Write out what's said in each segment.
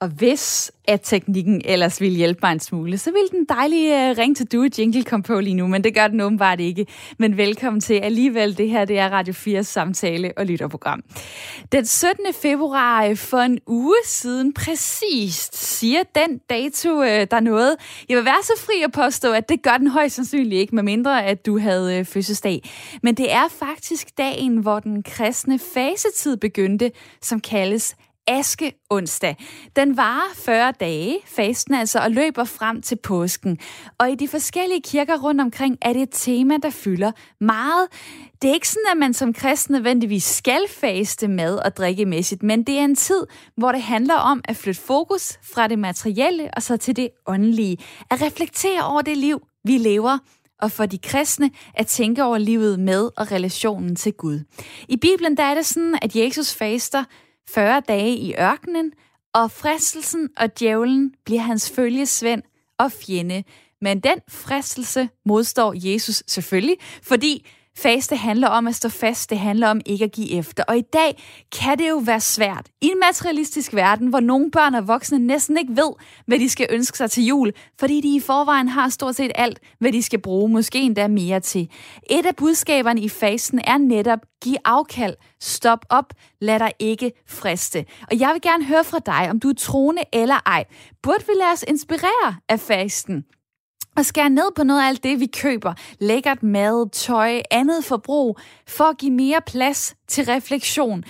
Og hvis at teknikken ellers ville hjælpe mig en smule, så ville den dejlige uh, Ring til Du jingle komme på lige nu, men det gør den åbenbart ikke. Men velkommen til alligevel. Det her det er Radio 4 samtale- og lytterprogram. Den 17. februar øh, for en uge siden præcist siger den dato, uh, der noget. Jeg vil være så fri at påstå, at det gør den højst sandsynligt ikke, medmindre at du havde uh, fødselsdag. Men det er faktisk dagen, hvor den kristne fasetid begyndte, som kaldes aske onsdag. Den varer 40 dage, fasten altså, og løber frem til påsken. Og i de forskellige kirker rundt omkring er det et tema, der fylder meget. Det er ikke sådan, at man som kristen nødvendigvis skal faste mad og drikkemæssigt, men det er en tid, hvor det handler om at flytte fokus fra det materielle og så til det åndelige. At reflektere over det liv, vi lever, og for de kristne at tænke over livet med og relationen til Gud. I Bibelen der er det sådan, at Jesus faster 40 dage i ørkenen, og fristelsen og djævlen bliver hans følgesvend og fjende. Men den fristelse modstår Jesus selvfølgelig, fordi Faste handler om at stå fast, det handler om ikke at give efter. Og i dag kan det jo være svært. I en materialistisk verden, hvor nogle børn og voksne næsten ikke ved, hvad de skal ønske sig til jul, fordi de i forvejen har stort set alt, hvad de skal bruge, måske endda mere til. Et af budskaberne i fasten er netop, giv afkald, stop op, lad dig ikke friste. Og jeg vil gerne høre fra dig, om du er troende eller ej. Burde vi lade os inspirere af fasten? Og skære ned på noget af alt det, vi køber. Lækkert mad, tøj, andet forbrug, for at give mere plads til refleksion.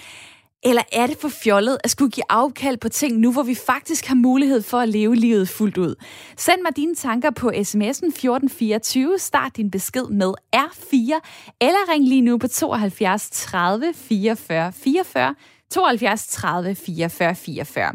Eller er det for fjollet at skulle give afkald på ting nu, hvor vi faktisk har mulighed for at leve livet fuldt ud? Send mig dine tanker på sms'en 1424. Start din besked med R4. Eller ring lige nu på 72 30 44 44. 72 30 44 44.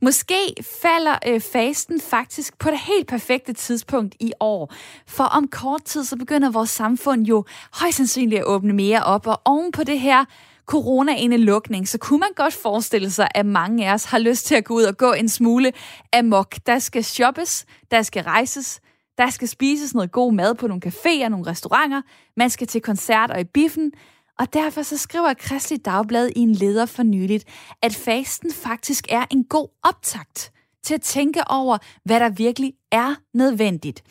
Måske falder øh, fasten faktisk på det helt perfekte tidspunkt i år, for om kort tid så begynder vores samfund jo højst sandsynligt at åbne mere op, og oven på det her corona-indelukning, så kunne man godt forestille sig, at mange af os har lyst til at gå ud og gå en smule amok. Der skal shoppes, der skal rejses, der skal spises noget god mad på nogle caféer, nogle restauranter, man skal til koncerter og i biffen, og derfor så skriver Kristelig Dagblad i en leder for nyligt, at fasten faktisk er en god optakt til at tænke over, hvad der virkelig er nødvendigt.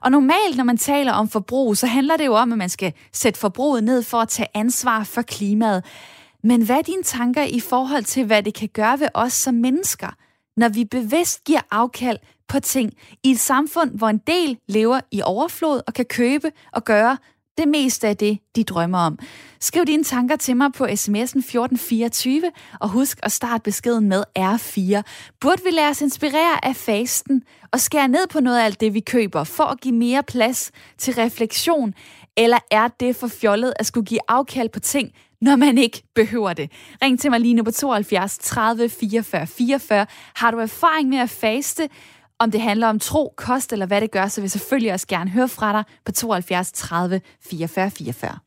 Og normalt, når man taler om forbrug, så handler det jo om, at man skal sætte forbruget ned for at tage ansvar for klimaet. Men hvad er dine tanker i forhold til, hvad det kan gøre ved os som mennesker, når vi bevidst giver afkald på ting i et samfund, hvor en del lever i overflod og kan købe og gøre, det meste af det, de drømmer om. Skriv dine tanker til mig på sms'en 1424, og husk at starte beskeden med R4. Burde vi lade os inspirere af fasten og skære ned på noget af alt det, vi køber, for at give mere plads til refleksion? Eller er det for fjollet at skulle give afkald på ting, når man ikke behøver det. Ring til mig lige nu på 72 30 44 44. Har du erfaring med at faste? Om det handler om tro, kost eller hvad det gør, så vil jeg selvfølgelig også gerne høre fra dig på 72 30 44 44.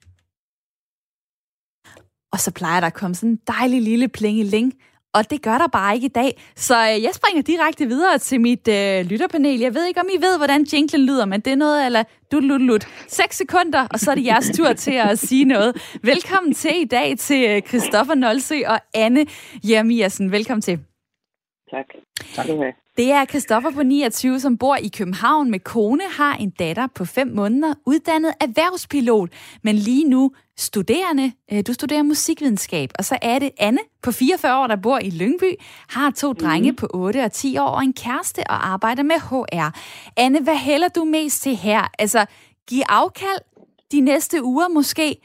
Og så plejer der at komme sådan en dejlig lille plingeling, og det gør der bare ikke i dag. Så øh, jeg springer direkte videre til mit øh, lytterpanel. Jeg ved ikke, om I ved, hvordan jinglen lyder, men det er noget, eller du lut lut. 6 sekunder, og så er det jeres tur til at sige noget. Velkommen til i dag til øh, Christoffer Nolsø og Anne Jeremiasen. Velkommen til. Tak. Tak skal du have. Det er Christoffer på 29, som bor i København med kone, har en datter på 5 måneder, uddannet erhvervspilot, men lige nu studerende. Øh, du studerer musikvidenskab. Og så er det Anne på 44 år, der bor i Lyngby, har to mm. drenge på 8 og 10 år og en kæreste og arbejder med HR. Anne, hvad hælder du mest til her? Altså, give afkald de næste uger måske,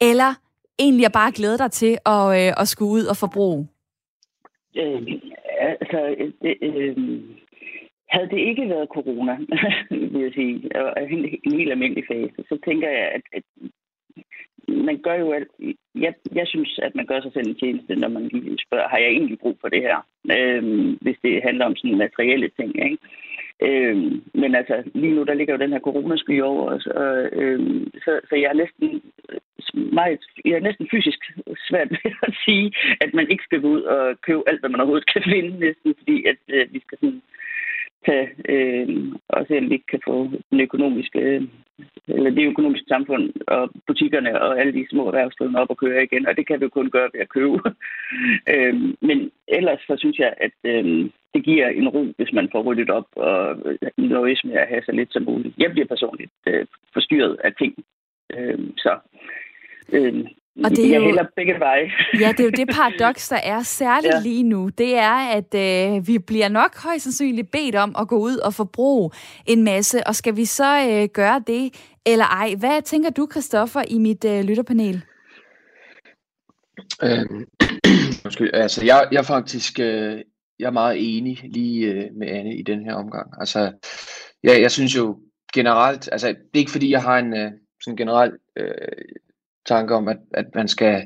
eller egentlig bare glæde dig til at, øh, at skulle ud og forbruge? Øh, altså, det, øh, havde det ikke været corona, vil jeg sige, og en, en helt almindelig fase, så tænker jeg, at, at man gør jo alt. Jeg, jeg synes, at man gør sig selv en tjeneste, når man lige spørger, har jeg egentlig brug for det her? Øh, hvis det handler om sådan materielle ting, ikke? Øh, men altså, lige nu, der ligger jo den her coronasky over os, og, øh, så, så jeg er næsten meget, jeg er næsten fysisk svært ved at sige, at man ikke skal gå ud og købe alt, hvad man overhovedet kan finde, næsten, fordi at øh, vi skal sådan tage øh, og se, om vi ikke kan få den økonomiske eller det økonomiske samfund og butikkerne og alle de små erhvervsdrivende op og køre igen, og det kan vi kun gøre ved at købe. øh, men ellers så synes jeg, at øh, det giver en ro, hvis man får ryddet op og nøjes med at have så lidt som muligt. Jeg bliver personligt øh, forstyrret af ting. Øhm, så øhm, og det er jo, jeg begge veje. ja, det er jo det paradoks, der er særligt ja. lige nu. Det er, at øh, vi bliver nok højst sandsynligt bedt om at gå ud og forbruge en masse. Og skal vi så øh, gøre det eller ej? Hvad tænker du, Christoffer, i mit øh, lytterpanel? Øhm, altså, jeg, jeg er faktisk øh, jeg er meget enig lige øh, med Anne i den her omgang. Altså, ja, jeg synes jo generelt, altså det er ikke fordi, jeg har en øh, sådan generel øh, tanke om, at, at man skal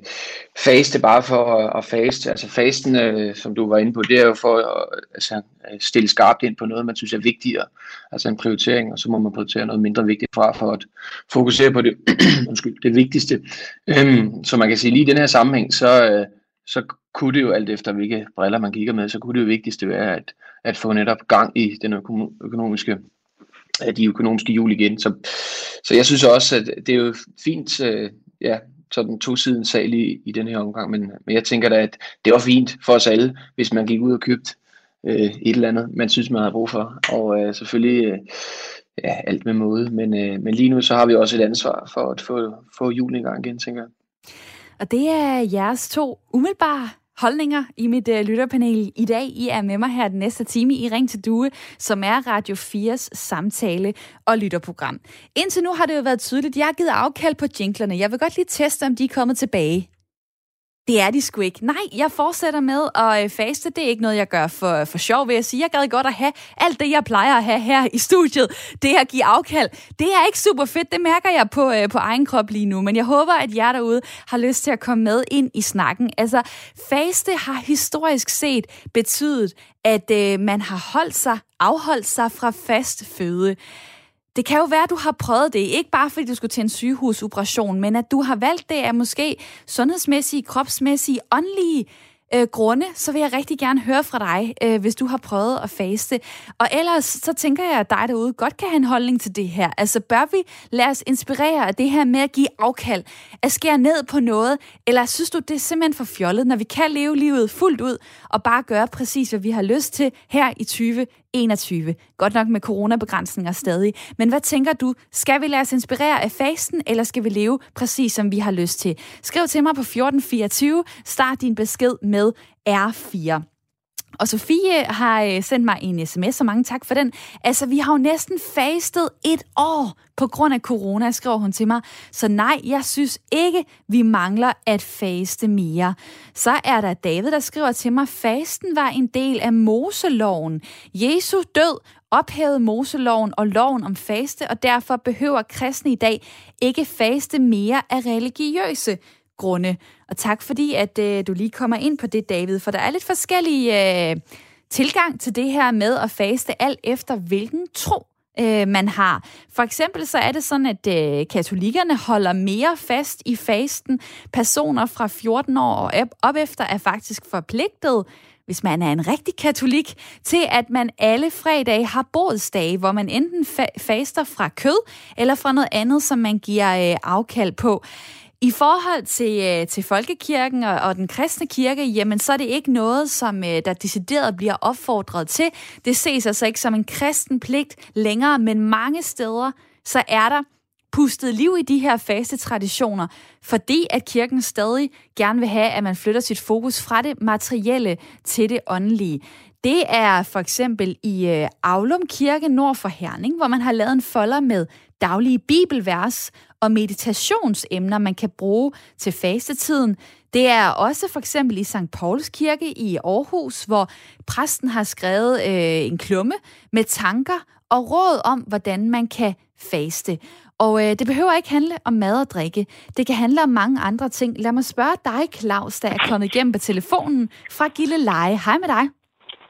faste bare for at, at faste. Altså fasten, øh, som du var inde på, det er jo for at altså, stille skarpt ind på noget, man synes er vigtigere. Altså en prioritering, og så må man prioritere noget mindre vigtigt fra for at fokusere på det, undskyld, det vigtigste. Øhm, så man kan sige lige i den her sammenhæng, så, øh, så kunne det jo alt efter, hvilke briller man kigger med, så kunne det jo vigtigste være at, at få netop gang i den økonomiske øh, de økonomiske hjul igen. Så, så jeg synes også, at det er jo fint, øh, ja, sådan to siden sag i, i den her omgang, men, men jeg tænker da, at det var fint for os alle, hvis man gik ud og købte øh, et eller andet, man synes, man havde brug for. Og øh, selvfølgelig øh, ja, alt med måde, men, øh, men lige nu så har vi også et ansvar for at få, få julen i gang igen, tænker jeg. Og det er jeres to umiddelbare holdninger i mit øh, lytterpanel i dag. I er med mig her den næste time i Ring til Due, som er Radio 4's samtale- og lytterprogram. Indtil nu har det jo været tydeligt, at jeg har givet afkald på jinglerne. Jeg vil godt lige teste, om de er kommet tilbage. Det er de sgu ikke. Nej, jeg fortsætter med at øh, faste. Det er ikke noget, jeg gør for, for sjov, vil jeg sige. Jeg gad godt at have alt det, jeg plejer at have her i studiet. Det at give afkald. Det er ikke super fedt. Det mærker jeg på, øh, på egen krop lige nu. Men jeg håber, at jer derude har lyst til at komme med ind i snakken. Altså, faste har historisk set betydet, at øh, man har holdt sig, afholdt sig fra fast føde. Det kan jo være, at du har prøvet det, ikke bare fordi du skulle til en sygehusoperation, men at du har valgt det af måske sundhedsmæssige, kropsmæssige, åndelige øh, grunde, så vil jeg rigtig gerne høre fra dig, øh, hvis du har prøvet at faste. Og ellers så tænker jeg, at dig derude godt kan have en holdning til det her. Altså bør vi lade os inspirere af det her med at give afkald, at skære ned på noget, eller synes du, det er simpelthen for fjollet, når vi kan leve livet fuldt ud og bare gøre præcis, hvad vi har lyst til her i 20 2021. Godt nok med coronabegrænsninger stadig. Men hvad tænker du? Skal vi lade os inspirere af fasten, eller skal vi leve præcis, som vi har lyst til? Skriv til mig på 1424. Start din besked med R4. Og Sofie har øh, sendt mig en sms, så mange tak for den. Altså, vi har jo næsten fastet et år på grund af corona, skriver hun til mig. Så nej, jeg synes ikke, vi mangler at faste mere. Så er der David, der skriver til mig, fasten var en del af Moseloven. Jesu død ophævede Moseloven og loven om faste, og derfor behøver kristne i dag ikke faste mere af religiøse grunde. Og tak fordi, at øh, du lige kommer ind på det, David, for der er lidt forskellige øh, tilgang til det her med at faste, alt efter hvilken tro øh, man har. For eksempel så er det sådan, at øh, katolikkerne holder mere fast i fasten. Personer fra 14 år og op efter er faktisk forpligtet hvis man er en rigtig katolik, til at man alle fredage har bådsdage, hvor man enten fa- faster fra kød eller fra noget andet, som man giver øh, afkald på. I forhold til, øh, til folkekirken og, og den kristne kirke, jamen så er det ikke noget, som øh, der decideret bliver opfordret til. Det ses altså ikke som en kristen pligt længere, men mange steder så er der pustet liv i de her faste traditioner, fordi at kirken stadig gerne vil have, at man flytter sit fokus fra det materielle til det åndelige. Det er for eksempel i øh, Aulum Kirke nord for Herning, hvor man har lavet en folder med daglige bibelvers og meditationsemner, man kan bruge til fastetiden. Det er også for eksempel i St. Pauls Kirke i Aarhus, hvor præsten har skrevet øh, en klumme med tanker og råd om, hvordan man kan faste. Og øh, det behøver ikke handle om mad og drikke. Det kan handle om mange andre ting. Lad mig spørge dig, Claus, der er kommet igennem på telefonen fra Gille Leje. Hej med dig.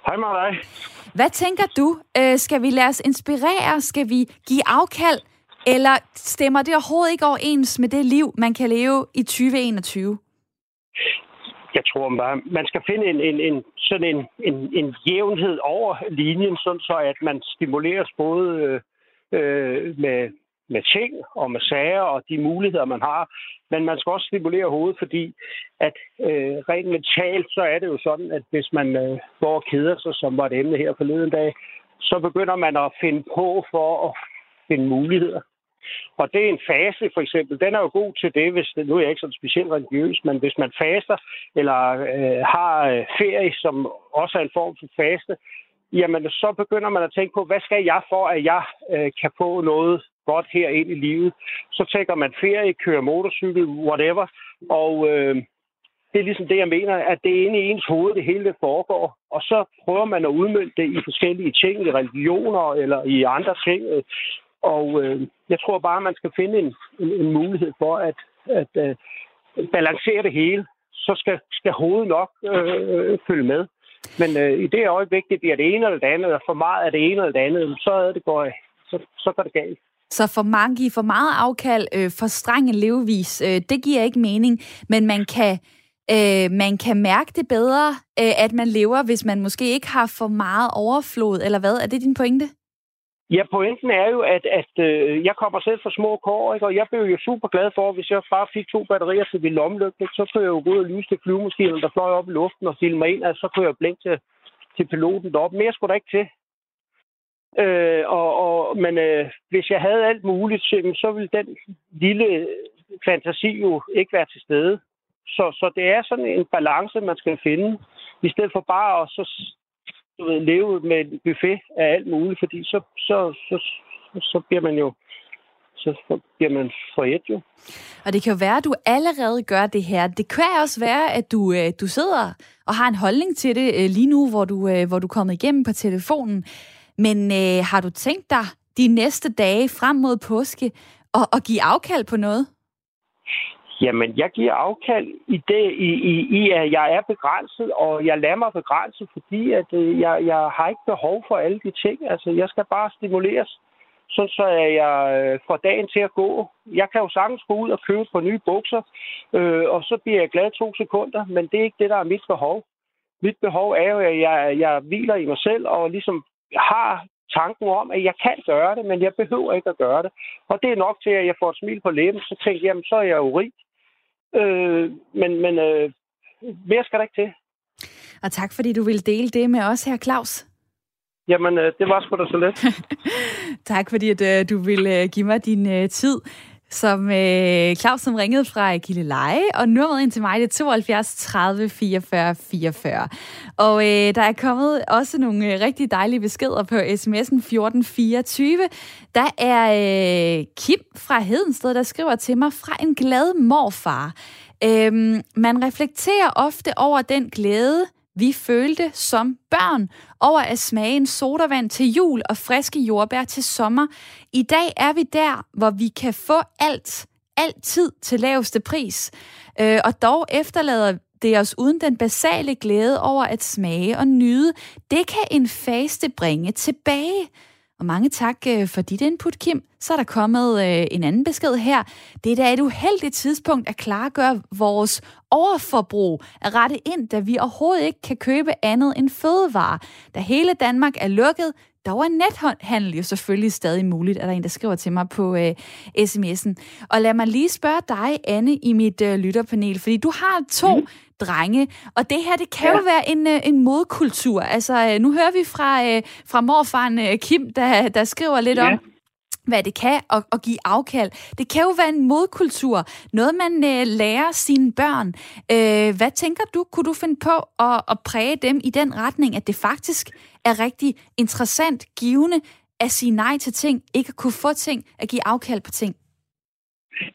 Hej med dig. Hvad tænker du? Øh, skal vi lade os inspirere? Skal vi give afkald? Eller stemmer det overhovedet ikke overens med det liv, man kan leve i 2021? jeg tror bare, man skal finde en, en, en sådan en, en, en jævnhed over linjen, sådan så at man stimuleres både øh, øh, med, med ting og med sager og de muligheder, man har. Men man skal også stimulere hovedet, fordi at øh, rent mentalt, så er det jo sådan, at hvis man øh, går og keder sig, som var et emne her forleden dag, så begynder man at finde på for at finde muligheder. Og det er en fase, for eksempel. Den er jo god til det, hvis nu er jeg ikke sådan specielt religiøs, men hvis man faster eller øh, har øh, ferie, som også er en form for faste, jamen så begynder man at tænke på, hvad skal jeg for, at jeg øh, kan få noget godt her ind i livet. Så tænker man ferie, kører motorcykel, whatever. Og øh, det er ligesom det, jeg mener, at det er inde i ens hoved, det hele det foregår. Og så prøver man at udmønte det i forskellige ting, i religioner eller i andre ting. Øh, og øh, jeg tror bare, man skal finde en, en, en mulighed for at, at øh, balancere det hele. Så skal, skal hovedet nok øh, følge med. Men øh, i det øjeblik, det bliver det ene eller det andet, eller for meget af det ene eller det andet, så, er det går, så, så går det galt. Så for mange give for meget afkald, øh, for streng levevis, øh, det giver ikke mening, men man kan, øh, man kan mærke det bedre, øh, at man lever, hvis man måske ikke har for meget overflod, eller hvad? Er det din pointe? Ja, pointen er jo, at, at øh, jeg kommer selv fra små kår, ikke? og jeg blev jo super glad for, hvis jeg bare fik to batterier til min lommelygte, så kunne jeg jo gå ud og lyse til flyvemaskinen, der fløj op i luften og filme ind, og så kunne jeg blinke til, til piloten deroppe. Mere skulle der ikke til. Øh, og, og, men øh, hvis jeg havde alt muligt, så ville den lille fantasi jo ikke være til stede. Så, så det er sådan en balance, man skal finde, i stedet for bare at så, du ved, leve med en buffet af alt muligt, fordi så, så, så, så bliver man jo så bliver man forjæt jo. Og det kan jo være, at du allerede gør det her. Det kan også være, at du, øh, du sidder og har en holdning til det øh, lige nu, hvor du, øh, hvor du er kommet igennem på telefonen. Men øh, har du tænkt dig de næste dage frem mod påske at, at give afkald på noget? Jamen, jeg giver afkald i det, i, i, i, at jeg er begrænset, og jeg lader mig begrænse, fordi at, øh, jeg, jeg har ikke behov for alle de ting. Altså, jeg skal bare stimuleres, så, så jeg øh, får dagen til at gå. Jeg kan jo sagtens gå ud og købe på nye bukser, øh, og så bliver jeg glad to sekunder, men det er ikke det, der er mit behov. Mit behov er jo, at jeg, jeg hviler i mig selv og ligesom har tanken om, at jeg kan gøre det, men jeg behøver ikke at gøre det. Og det er nok til, at jeg får et smil på læben, så tænker jeg, jamen, så er jeg jo rig. Øh, men men øh, mere skal der ikke til. Og tak, fordi du vil dele det med os her, Claus. Jamen, øh, det var sgu da så let. tak, fordi at, øh, du vil give mig din tid som øh, Claus, som ringede fra Gilleleje, og nummeret ind til mig, det er 72 30 44 44. Og øh, der er kommet også nogle øh, rigtig dejlige beskeder på sms'en 1424. Der er øh, Kim fra Hedensted, der skriver til mig fra en glad morfar. Øhm, man reflekterer ofte over den glæde, vi følte som børn over at smage en sodavand til jul og friske jordbær til sommer. I dag er vi der, hvor vi kan få alt, altid til laveste pris. Øh, og dog efterlader det os uden den basale glæde over at smage og nyde. Det kan en faste bringe tilbage. Og mange tak øh, for dit input, Kim. Så er der kommet øh, en anden besked her. Det er da et uheldigt tidspunkt at klargøre vores overforbrug at rette ind, da vi overhovedet ikke kan købe andet end fødevarer. Da hele Danmark er lukket, dog er nethandel jo selvfølgelig stadig muligt, er der en, der skriver til mig på øh, sms'en. Og lad mig lige spørge dig, Anne, i mit øh, lytterpanel, fordi du har to mm drenge, og det her, det kan ja. jo være en, øh, en modkultur. Altså, øh, nu hører vi fra, øh, fra morfaren Kim, der, der skriver lidt ja. om, hvad det kan at, at give afkald. Det kan jo være en modkultur, noget man øh, lærer sine børn. Øh, hvad tænker du, kunne du finde på at, at præge dem i den retning, at det faktisk er rigtig interessant, givende at sige nej til ting, ikke at kunne få ting, at give afkald på ting?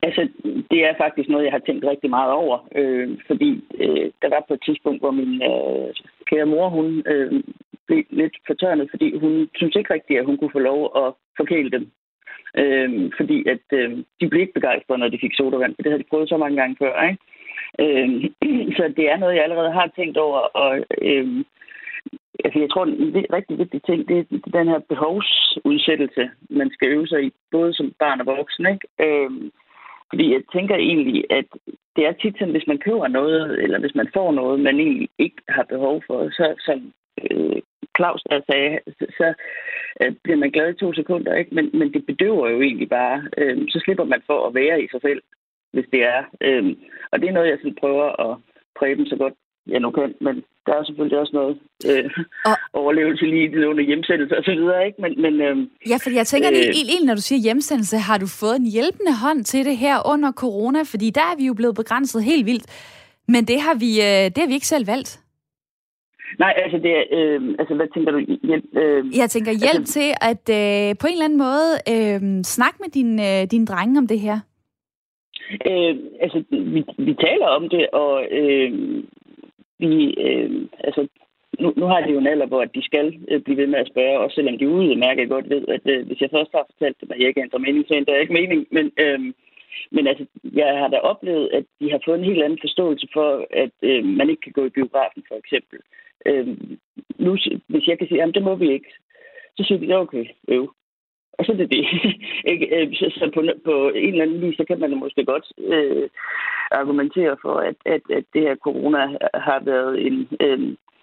Altså, det er faktisk noget, jeg har tænkt rigtig meget over, øh, fordi øh, der var på et tidspunkt, hvor min øh, kære mor, hun øh, blev lidt fortørnet, fordi hun synes ikke rigtigt, at hun kunne få lov at forkæle dem. Øh, fordi at øh, de blev ikke begejstrede, når de fik sodavand, for det havde de prøvet så mange gange før. Ikke? Øh, så det er noget, jeg allerede har tænkt over. Og, øh, altså, jeg tror, en rigtig vigtig ting, det er den her behovsudsættelse, man skal øve sig i, både som barn og voksen. Ikke? Øh, fordi jeg tænker egentlig, at det er tit sådan, hvis man køber noget, eller hvis man får noget, man egentlig ikke har behov for, så som øh, Claus der sagde, så, så øh, bliver man glad i to sekunder, ikke? Men, men det bedøver jo egentlig bare. Øh, så slipper man for at være i sig selv, hvis det er. Øh, og det er noget, jeg sådan prøver at præge så godt jeg nu kan, men der er selvfølgelig også noget øh, og... overlevelse lige det under hjemsendelse og så videre, ikke? Men, men, øh, ja, fordi jeg tænker, øh, egentlig, når du siger hjemsendelse, har du fået en hjælpende hånd til det her under corona? Fordi der er vi jo blevet begrænset helt vildt. Men det har vi, øh, det har vi ikke selv valgt. Nej, altså, det øh, altså hvad tænker du? Hjælp, øh, jeg tænker hjælp altså, til at øh, på en eller anden måde øh, snakke med din, øh, din drenge om det her. Øh, altså, vi, vi taler om det, og øh, vi, øh, altså, nu, nu har de jo en alder, hvor de skal øh, blive ved med at spørge, også selvom de ude mærker godt ved, at øh, hvis jeg først har fortalt dem, at jeg ikke ændrer mening, så ændrer jeg ikke mening. Men, øh, men altså, jeg har da oplevet, at de har fået en helt anden forståelse for, at øh, man ikke kan gå i biografen, for eksempel. Øh, nu, hvis jeg kan sige, at det må vi ikke, så siger de, okay, øv. Og så er det det. Øh, så, så på, på en eller anden vis, så kan man måske godt øh, argumentere for, at, at, at det her corona har været en øh,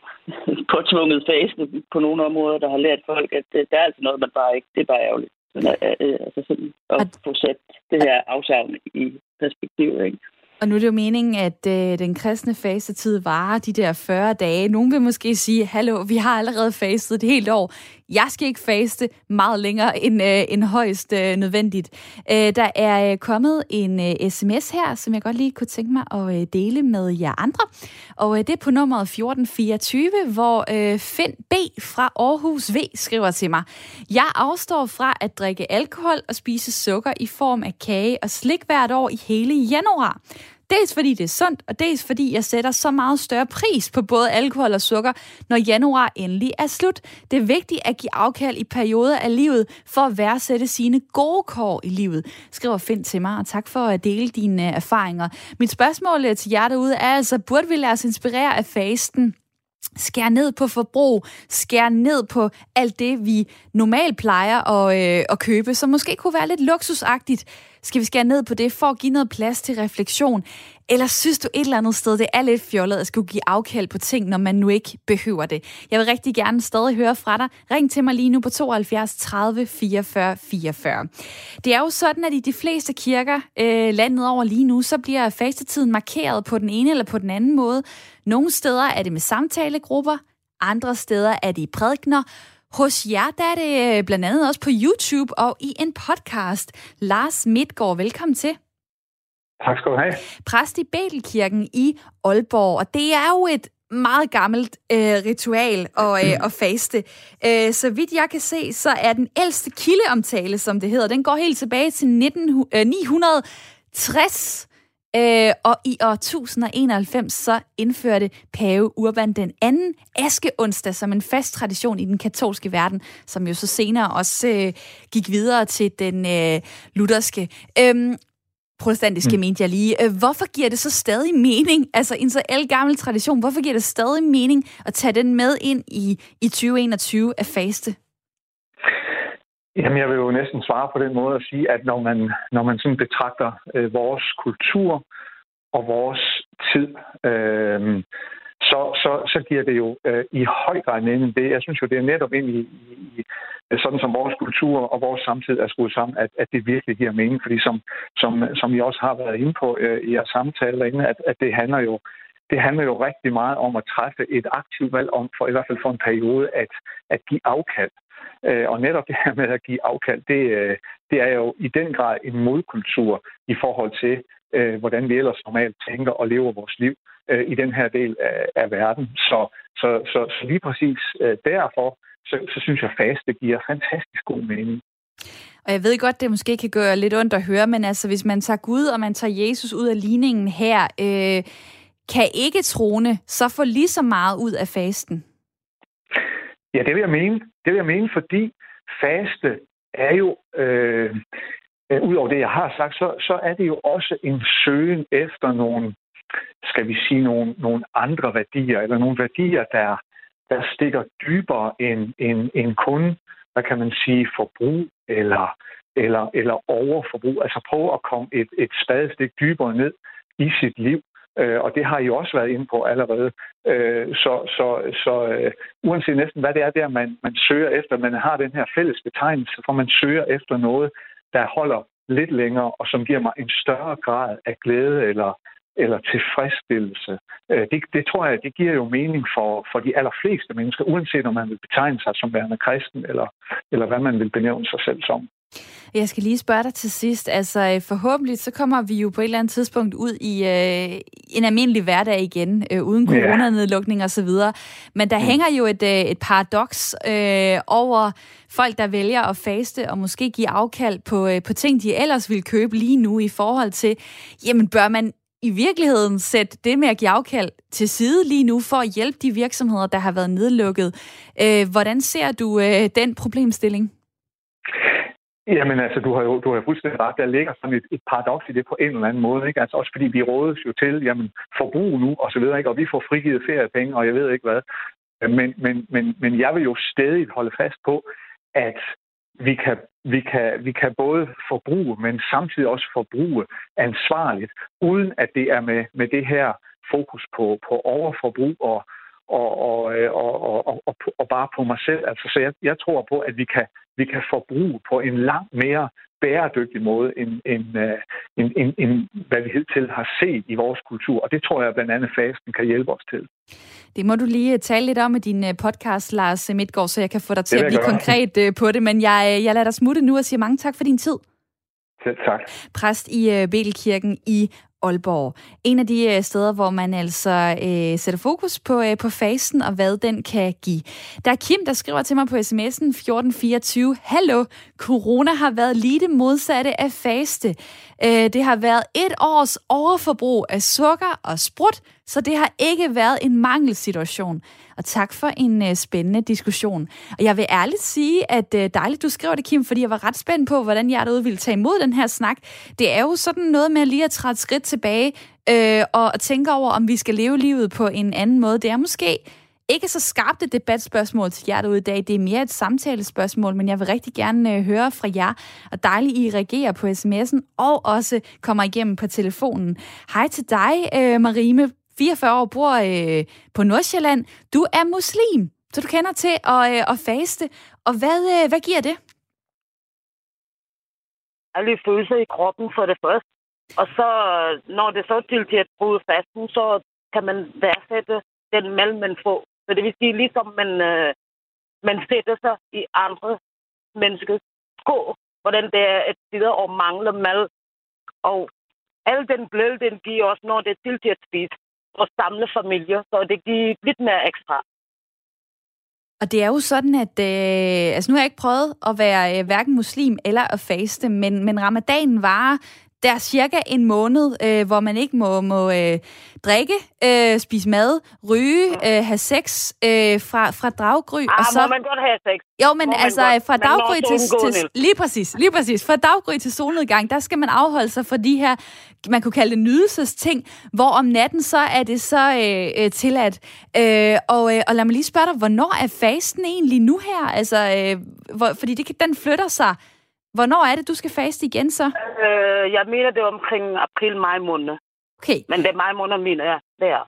påtvunget fase på nogle områder, der har lært folk, at øh, der er altså noget, man bare ikke, det er bare ærgerligt. Men, øh, øh altså sådan at få sat det her afsavn i perspektiv, ikke? Og nu er det jo meningen, at øh, den kristne fasetid varer de der 40 dage. Nogen vil måske sige, hallo, vi har allerede fastet et helt år. Jeg skal ikke faste meget længere end, øh, end højst øh, nødvendigt. Øh, der er øh, kommet en øh, sms her, som jeg godt lige kunne tænke mig at øh, dele med jer andre. Og øh, det er på nummeret 1424, hvor øh, Finn B. fra Aarhus V. skriver til mig. Jeg afstår fra at drikke alkohol og spise sukker i form af kage og slik hvert år i hele januar. Dels fordi det er sundt, og dels fordi jeg sætter så meget større pris på både alkohol og sukker, når januar endelig er slut. Det er vigtigt at give afkald i perioder af livet for at værdsætte sine gode kår i livet, skriver Finn til mig, og tak for at dele dine øh, erfaringer. Mit spørgsmål øh, til jer derude er altså, burde vi lade os inspirere af fasten? Skær ned på forbrug, skær ned på alt det, vi normalt plejer at, øh, at købe, som måske kunne være lidt luksusagtigt. Skal vi skære ned på det for at give noget plads til refleksion? Eller synes du et eller andet sted, det er lidt fjollet at skulle give afkald på ting, når man nu ikke behøver det? Jeg vil rigtig gerne stadig høre fra dig. Ring til mig lige nu på 72 30 44 44. Det er jo sådan, at i de fleste kirker øh, landet over lige nu, så bliver fastetiden markeret på den ene eller på den anden måde. Nogle steder er det med samtalegrupper, andre steder er det i prædikner, hos jer der er det øh, blandt andet også på YouTube og i en podcast. Lars Midtgaard, velkommen til. Tak skal du have. Præst i Betelkirken i Aalborg, og det er jo et meget gammelt øh, ritual og, øh, og faste. Øh, så vidt jeg kan se, så er den ældste kildeomtale, som det hedder, den går helt tilbage til 19, øh, 960. Øh, og i år 1091 så indførte pave Urban den anden askeonsdag som en fast tradition i den katolske verden, som jo så senere også øh, gik videre til den øh, lutherske. Øh, protestantiske, mm. mente jeg lige. Øh, hvorfor giver det så stadig mening, altså en så gammel tradition, hvorfor giver det stadig mening at tage den med ind i, i 2021 af faste? Jamen, jeg vil jo næsten svare på den måde at sige, at når man, når man sådan betragter øh, vores kultur og vores tid, øh, så, så, så giver det jo øh, i høj grad mening det. Jeg synes jo, det er netop ind i, i sådan som vores kultur og vores samtid er skruet sammen, at, at det virkelig giver mening. Fordi som, som, som I også har været inde på øh, i jeres samtale derinde, at, at det handler jo det handler jo rigtig meget om at træffe et aktivt valg om, for i hvert fald for en periode, at, at give afkald. Øh, og netop det her med at give afkald, det, øh, det er jo i den grad en modkultur i forhold til, øh, hvordan vi ellers normalt tænker og lever vores liv øh, i den her del af, af verden. Så, så, så, så lige præcis øh, derfor, så, så synes jeg, at faste giver fantastisk god mening. Og jeg ved godt, det måske kan gøre lidt ondt at høre, men altså, hvis man tager Gud og man tager Jesus ud af ligningen her, øh, kan ikke troende så få lige så meget ud af fasten? Ja, det vil jeg mene. Det vil jeg mene, fordi faste er jo, øh, øh, ud over det, jeg har sagt, så, så er det jo også en søgen efter nogle, skal vi sige, nogle, nogle andre værdier, eller nogle værdier, der, der stikker dybere end, end, end kun, hvad kan man sige, forbrug, eller, eller, eller overforbrug. Altså prøve at komme et, et spadestik dybere ned i sit liv. Øh, og det har I jo også været inde på allerede. Øh, så så, så øh, uanset næsten hvad det er der, man, man søger efter, man har den her fælles betegnelse, for man søger efter noget, der holder lidt længere, og som giver mig en større grad af glæde eller, eller tilfredsstillelse. Øh, det, det tror jeg, det giver jo mening for, for de allerfleste mennesker, uanset om man vil betegne sig som værende kristen, eller, eller hvad man vil benævne sig selv som. Jeg skal lige spørge dig til sidst. Altså, øh, forhåbentlig så kommer vi jo på et eller andet tidspunkt ud i øh, en almindelig hverdag igen, øh, uden coronanedlukning og så videre. Men der mm. hænger jo et, øh, et paradoks øh, over folk, der vælger at faste og måske give afkald på, øh, på ting, de ellers vil købe lige nu i forhold til, jamen bør man i virkeligheden sætte det med at give afkald til side lige nu for at hjælpe de virksomheder, der har været nedlukket. Øh, hvordan ser du øh, den problemstilling? Jamen altså, du har jo, du har jo fuldstændig ret. Der ligger sådan et, et paradoks i det på en eller anden måde. Ikke? Altså, også fordi vi rådes jo til, jamen, forbrug nu, og så videre, ikke? og vi får frigivet feriepenge, og jeg ved ikke hvad. Men, men, men, men jeg vil jo stadig holde fast på, at vi kan, vi, kan, vi kan både forbruge, men samtidig også forbruge ansvarligt, uden at det er med, med det her fokus på, på overforbrug og, og, og, og, og, og, og bare på mig selv. Altså, så jeg, jeg tror på, at vi kan, vi kan forbruge på en langt mere bæredygtig måde, end, end, end, end, end hvad vi hidtil har set i vores kultur. Og det tror jeg blandt andet fasten kan hjælpe os til. Det må du lige tale lidt om i din podcast, Lars Midtgaard, så jeg kan få dig til at blive gøre. konkret på det. Men jeg, jeg lader dig smutte nu og siger mange tak for din tid. Selv tak. Præst i Belkirken i Aalborg. En af de øh, steder, hvor man altså øh, sætter fokus på, øh, på fasten og hvad den kan give. Der er Kim, der skriver til mig på sms'en 1424. Hallo, corona har været lige det modsatte af faste. Øh, det har været et års overforbrug af sukker og sprut, så det har ikke været en mangelsituation. Og tak for en øh, spændende diskussion. Og jeg vil ærligt sige, at øh, dejligt, du skriver det, Kim, fordi jeg var ret spændt på, hvordan jeg derude ville tage imod den her snak. Det er jo sådan noget med lige at træde skridt tilbage øh, og tænke over, om vi skal leve livet på en anden måde. Det er måske ikke så skarpt et debatspørgsmål til jer derude i dag. Det er mere et samtalespørgsmål, men jeg vil rigtig gerne øh, høre fra jer. Og dejligt, I reagerer på sms'en og også kommer igennem på telefonen. Hej til dig, øh, Marime 44 år, bor øh, på Nordsjælland. Du er muslim, så du kender til at, øh, at faste. Og hvad, øh, hvad giver det? Alle følelser i kroppen for det første. Og så, når det så til til at bryde fasten, så kan man værdsætte den mad, man får. Så det vil sige, ligesom man, øh, man sætter sig i andre menneskers sko, hvordan det er at sidde og mangle mad. Og al den bløde, den giver os, når det er til til at spise og samle familier, så det giver lidt mere ekstra. Og det er jo sådan, at øh, altså nu har jeg ikke prøvet at være øh, hverken muslim eller at faste, men, men ramadanen varer der er cirka en måned, øh, hvor man ikke må, må øh, drikke, øh, spise mad, ryge, øh, have sex øh, fra, fra daggry. Ah, og så, må man godt have sex? Jo, men må altså godt, fra daggry til, til... Lige præcis, lige præcis. Fra daggry til solnedgang, der skal man afholde sig for de her, man kunne kalde det nydelsesting, hvor om natten så er det så øh, øh, tilladt. Øh, og, øh, og lad mig lige spørge dig, hvornår er fasten egentlig nu her? Altså, øh, hvor, fordi det, den flytter sig Hvornår er det, du skal faste igen så? Øh, jeg mener, det er omkring april-maj måned. Okay. Men det er maj måned, mener jeg. Det er.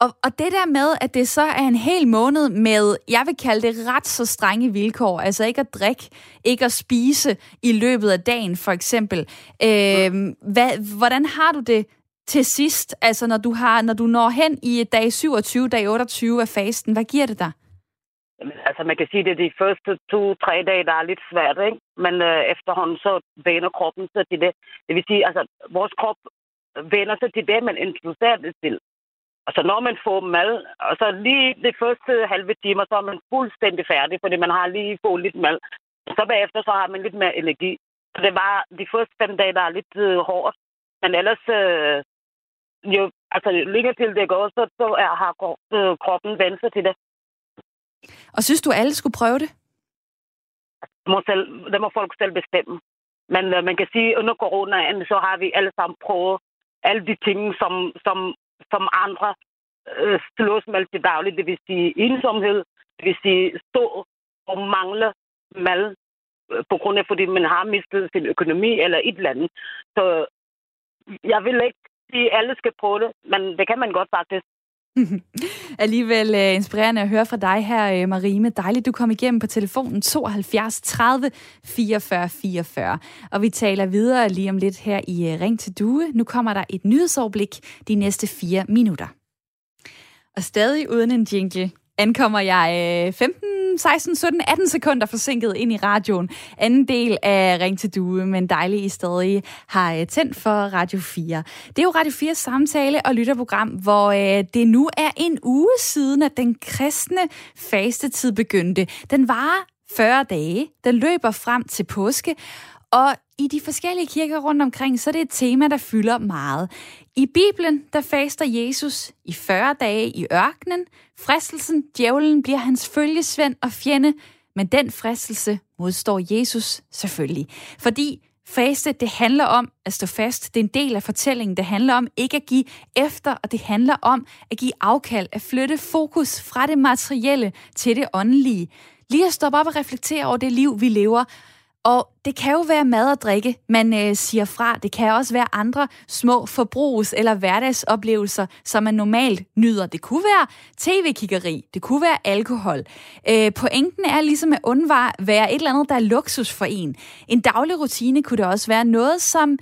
Og, og det der med, at det så er en hel måned med, jeg vil kalde det ret så strenge vilkår, altså ikke at drikke, ikke at spise i løbet af dagen for eksempel. Øh, hvad, hvordan har du det til sidst, altså når du, har, når du når hen i dag 27, dag 28 af fasten, hvad giver det dig? Altså, man kan sige, det er de første to-tre dage, der er lidt svært, ikke? Men øh, efterhånden så vender kroppen sig til det. Det vil sige, altså, vores krop vender sig til det, man introducerer det til. Og så når man får mad, og så lige de første halve timer, så er man fuldstændig færdig, fordi man har lige fået lidt mad. Så bagefter, så har man lidt mere energi. Så det var de første fem dage, der er lidt øh, hårdt. Men ellers, øh, jo, altså, lige til det går, så, så er, har øh, kroppen vendt sig til det. Og synes du, alle skulle prøve det? Det må, selv, det må folk selv bestemme. Men øh, man kan sige, at under coronaen, så har vi alle sammen prøvet alle de ting, som, som, som andre øh, slås med til dagligt. Det vil sige ensomhed, det vil sige stå og mangle mad øh, på grund af, fordi man har mistet sin økonomi eller et eller andet. Så jeg vil ikke sige, at alle skal prøve det, men det kan man godt faktisk. Alligevel uh, inspirerende at høre fra dig her, uh, Marime. Dejligt, du kom igennem på telefonen 72 30 44 44. Og vi taler videre lige om lidt her i uh, Ring til Due. Nu kommer der et nyhedsoverblik de næste fire minutter. Og stadig uden en jingle ankommer jeg 15 16, 17, 18 sekunder forsinket ind i radioen. Anden del af Ring til Due, men dejligt I stadig har øh, tændt for Radio 4. Det er jo Radio 4's samtale- og lytterprogram, hvor øh, det nu er en uge siden, at den kristne fastetid begyndte. Den varer 40 dage. Den løber frem til påske. Og i de forskellige kirker rundt omkring, så er det et tema, der fylder meget. I Bibelen, der faster Jesus i 40 dage i ørkenen. Fristelsen, djævlen, bliver hans følgesvend og fjende, men den fristelse modstår Jesus selvfølgelig. Fordi faste, det handler om at stå fast. Det er en del af fortællingen. Det handler om ikke at give efter, og det handler om at give afkald, at flytte fokus fra det materielle til det åndelige. Lige at stoppe op og reflektere over det liv, vi lever, og det kan jo være mad og drikke, man øh, siger fra. Det kan også være andre små forbrugs- eller hverdagsoplevelser, som man normalt nyder. Det kunne være tv-kiggeri, det kunne være alkohol. Øh, pointen er ligesom at undvære være et eller andet, der er luksus for en. En daglig rutine kunne det også være noget, som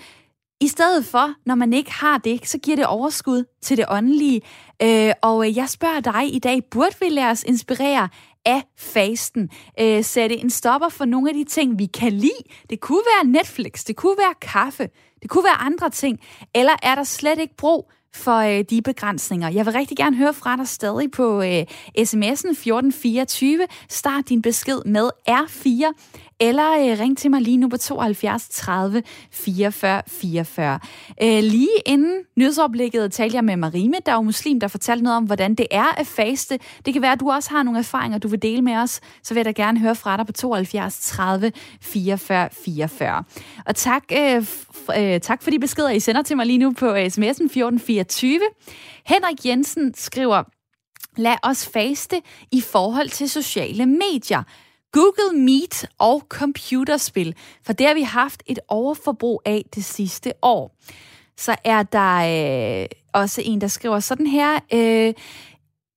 i stedet for, når man ikke har det, så giver det overskud til det åndelige. Øh, og jeg spørger dig i dag, burde vi lade os inspirere af fasten. Øh, sætte en stopper for nogle af de ting, vi kan lide. Det kunne være Netflix, det kunne være kaffe, det kunne være andre ting. Eller er der slet ikke brug for øh, de begrænsninger. Jeg vil rigtig gerne høre fra dig stadig på øh, sms'en 1424. Start din besked med R4 eller øh, ring til mig lige nu på 72 30 44 44. Øh, lige inden nyhedsoverblikket talte jeg med Marime, der er jo muslim, der fortalte noget om, hvordan det er at faste. Det kan være, at du også har nogle erfaringer, du vil dele med os. Så vil jeg da gerne høre fra dig på 72 30 44 44. Og tak, øh, øh, tak for de beskeder, I sender til mig lige nu på sms'en 1424. Henrik Jensen skriver, lad os faste i forhold til sociale medier. Google Meet og computerspil, for det har vi haft et overforbrug af det sidste år. Så er der øh, også en, der skriver sådan her, øh,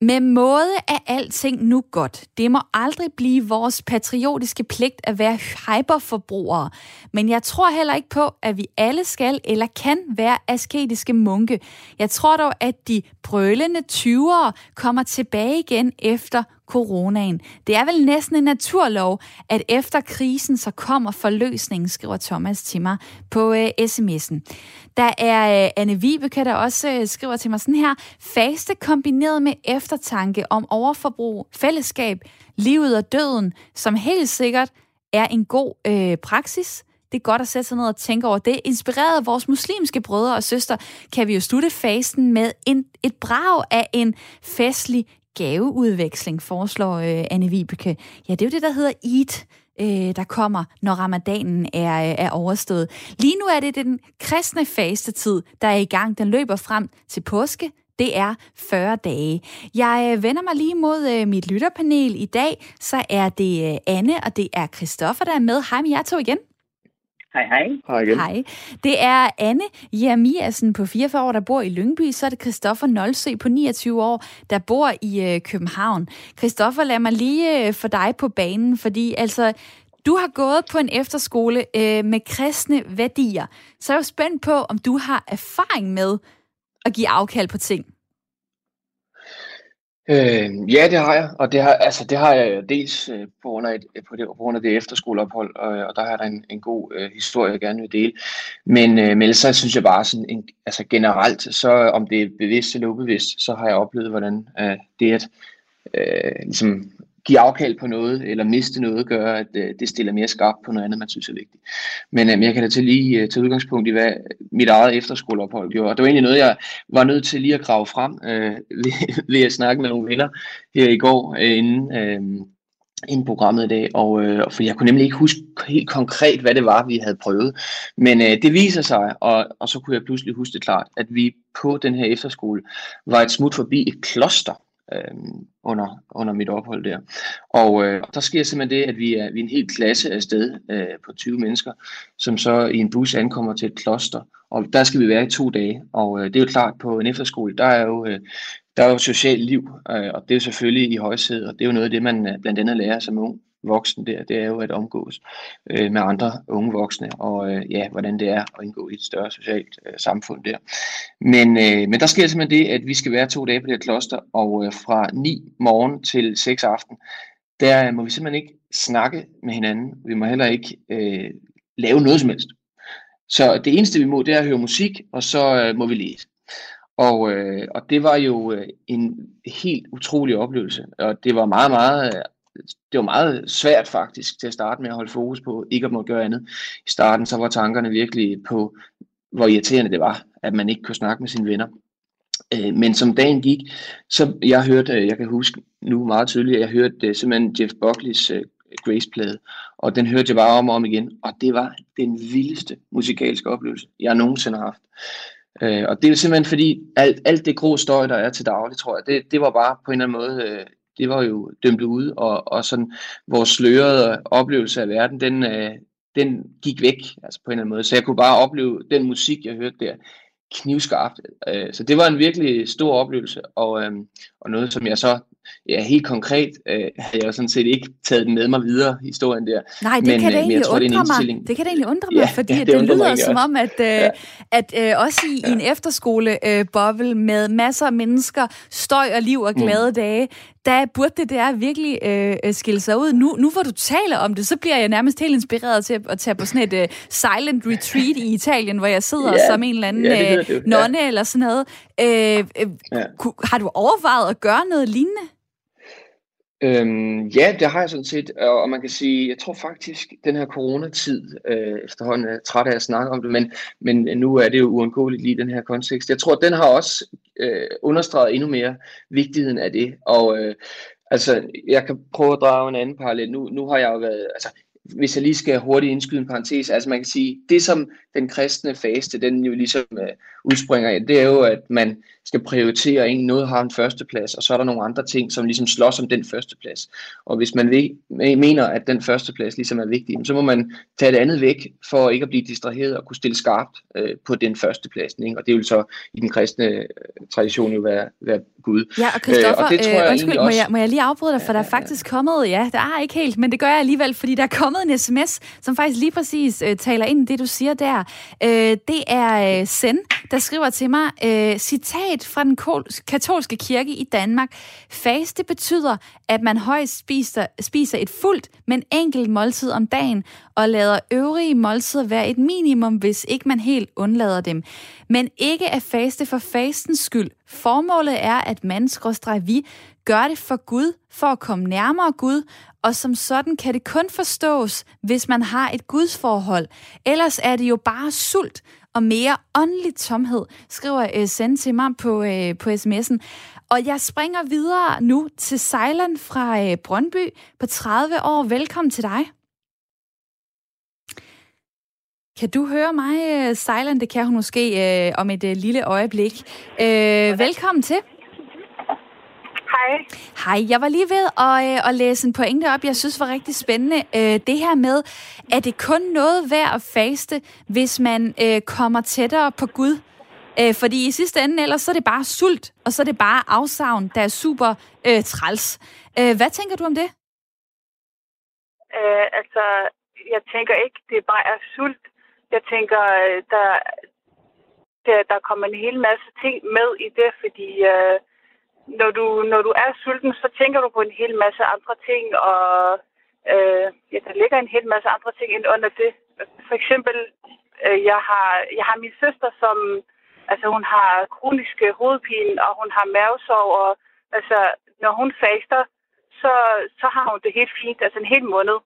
med måde er alting nu godt. Det må aldrig blive vores patriotiske pligt at være hyperforbrugere. Men jeg tror heller ikke på, at vi alle skal eller kan være asketiske munke. Jeg tror dog, at de brølende 20'ere kommer tilbage igen efter coronaen. Det er vel næsten en naturlov, at efter krisen så kommer forløsningen, skriver Thomas til mig på øh, sms'en. Der er øh, Anne Vibeke, der også øh, skriver til mig sådan her, faste kombineret med eftertanke om overforbrug, fællesskab, livet og døden, som helt sikkert er en god øh, praksis. Det er godt at sætte sig ned og tænke over det. Inspireret af vores muslimske brødre og søstre, kan vi jo slutte fasten med en, et brag af en festlig gaveudveksling, foreslår øh, Anne Vibeke. Ja, det er jo det, der hedder Eid, øh, der kommer, når ramadanen er, øh, er overstået. Lige nu er det den kristne fastetid, der er i gang. Den løber frem til påske. Det er 40 dage. Jeg øh, vender mig lige mod øh, mit lytterpanel i dag. Så er det øh, Anne, og det er Christoffer, der er med. Hej med jer to igen. Hej, hej. Hej igen. Hej. Det er Anne Jeremiasen på 44 år, der bor i Lyngby. Så er det Christoffer Nolsø på 29 år, der bor i øh, København. Christoffer, lad mig lige øh, få dig på banen, fordi altså, du har gået på en efterskole øh, med kristne værdier. Så er jeg jo spændt på, om du har erfaring med at give afkald på ting. Øh, ja, det har jeg, og det har, altså, det har jeg dels øh, på, grund af et, øh, på, det, på grund af det efterskoleophold, og, øh, og der har der en, en god øh, historie, jeg gerne vil dele. Men, øh, men så synes jeg bare sådan, en, altså generelt, så om det er bevidst eller ubevidst, så har jeg oplevet, hvordan øh, det at øh, ligesom give afkald på noget, eller miste noget, gør, at øh, det stiller mere skarpt på noget andet, man synes er vigtigt. Men øh, jeg kan da til lige øh, tage udgangspunkt i, hvad mit eget efterskoleophold gjorde. Og det var egentlig noget, jeg var nødt til lige at grave frem øh, ved, ved at snakke med nogle venner her i går, øh, inden, øh, inden programmet i dag, og øh, for jeg kunne nemlig ikke huske helt konkret, hvad det var, vi havde prøvet. Men øh, det viser sig, og, og så kunne jeg pludselig huske det klart, at vi på den her efterskole var et smut forbi et kloster, øh, under, under mit ophold der. Og øh, der sker simpelthen det, at vi er, vi er en hel klasse afsted øh, på 20 mennesker, som så i en bus ankommer til et kloster, og der skal vi være i to dage. Og øh, det er jo klart, på en efterskole, der er jo, øh, der er jo socialt liv, øh, og det er jo selvfølgelig i højsædet, og det er jo noget af det, man øh, blandt andet lærer som ung voksen der, det er jo at omgås øh, med andre unge voksne, og øh, ja, hvordan det er at indgå i et større socialt øh, samfund der. Men, øh, men der sker simpelthen det, at vi skal være to dage på det her kloster, og øh, fra 9 morgen til 6 aften, der øh, må vi simpelthen ikke snakke med hinanden. Vi må heller ikke øh, lave noget som helst. Så det eneste vi må, det er at høre musik, og så øh, må vi læse. Og, øh, og det var jo øh, en helt utrolig oplevelse, og det var meget, meget det var meget svært faktisk til at starte med at holde fokus på ikke at måtte gøre andet. I starten så var tankerne virkelig på, hvor irriterende det var, at man ikke kunne snakke med sine venner. Øh, men som dagen gik, så jeg hørte, øh, jeg kan huske nu meget tydeligt, jeg hørte øh, simpelthen Jeff Buckleys øh, Grace-plade, og den hørte jeg bare om og om igen, og det var den vildeste musikalske oplevelse, jeg nogensinde har haft. Øh, og det er simpelthen fordi, alt, alt det grå støj, der er til daglig, tror jeg, det, det var bare på en eller anden måde det var jo dømt ude, og, og sådan vores slørede oplevelse af verden, den, øh, den gik væk altså på en eller anden måde. Så jeg kunne bare opleve den musik, jeg hørte der, knivskarpt. Øh, så det var en virkelig stor oplevelse, og, øh, og noget, som jeg så ja, helt konkret øh, havde jeg sådan set ikke taget den med mig videre, historien der. Nej, det men, kan det egentlig jeg tror, undre det mig. Det kan det egentlig undre mig, ja, fordi ja, det, det lyder som om, at, øh, ja. at øh, også i, ja. i en efterskole-boble øh, med masser af mennesker, støj og liv og glade mm. dage, der burde det der virkelig øh, øh, skille sig ud. Nu, nu hvor du taler om det, så bliver jeg nærmest helt inspireret til at, at tage på sådan et uh, silent retreat i Italien, hvor jeg sidder ja, som en eller anden ja, øh, nonne ja. eller sådan noget. Øh, øh, ja. Har du overvejet at gøre noget lignende? Øhm, ja, det har jeg sådan set, og man kan sige, jeg tror faktisk, den her coronatid, øh, efterhånden er træt af at snakke om det, men, men nu er det jo uundgåeligt lige den her kontekst. Jeg tror, den har også øh, understreget endnu mere vigtigheden af det, og øh, altså, jeg kan prøve at drage en anden parallel. Nu, nu har jeg jo været, altså, hvis jeg lige skal hurtigt indskyde en parentes, altså man kan sige, det som den kristne faste, den jo ligesom uh, udspringer af, det er jo, at man skal prioritere, en noget har en førsteplads, og så er der nogle andre ting, som ligesom slås om den førsteplads. Og hvis man mener, at den førsteplads ligesom er vigtig, så må man tage det andet væk, for ikke at blive distraheret og kunne stille skarpt uh, på den førsteplads. Ikke? Og det vil så i den kristne uh, tradition jo være, være Gud. Ja, og Christoffer, øh, og tror jeg undskyld, må, jeg, må jeg lige afbryde dig, for ja, der er faktisk ja. kommet, ja, der er ikke helt, men det gør jeg alligevel, fordi der er kommet en sms, som faktisk lige præcis øh, taler ind i det, du siger der. Øh, det er øh, Sen, der skriver til mig, øh, citat fra den katolske kirke i Danmark. Faste betyder, at man højst spiser, spiser et fuldt, men enkelt måltid om dagen, og lader øvrige måltider være et minimum, hvis ikke man helt undlader dem. Men ikke at faste for fastens skyld. Formålet er, at man, vi, gør det for Gud, for at komme nærmere Gud, og som sådan kan det kun forstås, hvis man har et gudsforhold. Ellers er det jo bare sult og mere åndelig tomhed, skriver uh, Send til mig på, uh, på sms'en. Og jeg springer videre nu til Sejland fra uh, Brøndby på 30 år. Velkommen til dig. Kan du høre mig, Sejland? Det kan hun måske uh, om et uh, lille øjeblik. Uh, velkommen til. Hej. Hej, jeg var lige ved at, øh, at læse en pointe op, jeg synes var rigtig spændende. Øh, det her med, er det kun noget værd at faste, hvis man øh, kommer tættere på Gud? Øh, fordi i sidste ende, ellers så er det bare sult, og så er det bare afsavn, der er super øh, træls. Øh, hvad tænker du om det? Øh, altså, jeg tænker ikke, det bare er sult. Jeg tænker, der, der, der kommer en hel masse ting med i det, fordi... Øh, når du, når du er sulten, så tænker du på en hel masse andre ting, og øh, ja, der ligger en hel masse andre ting ind under det. For eksempel, øh, jeg, har, jeg har min søster, som altså, hun har kronisk hovedpine, og hun har mavesår, og altså, når hun faster, så, så har hun det helt fint, altså en hel måned.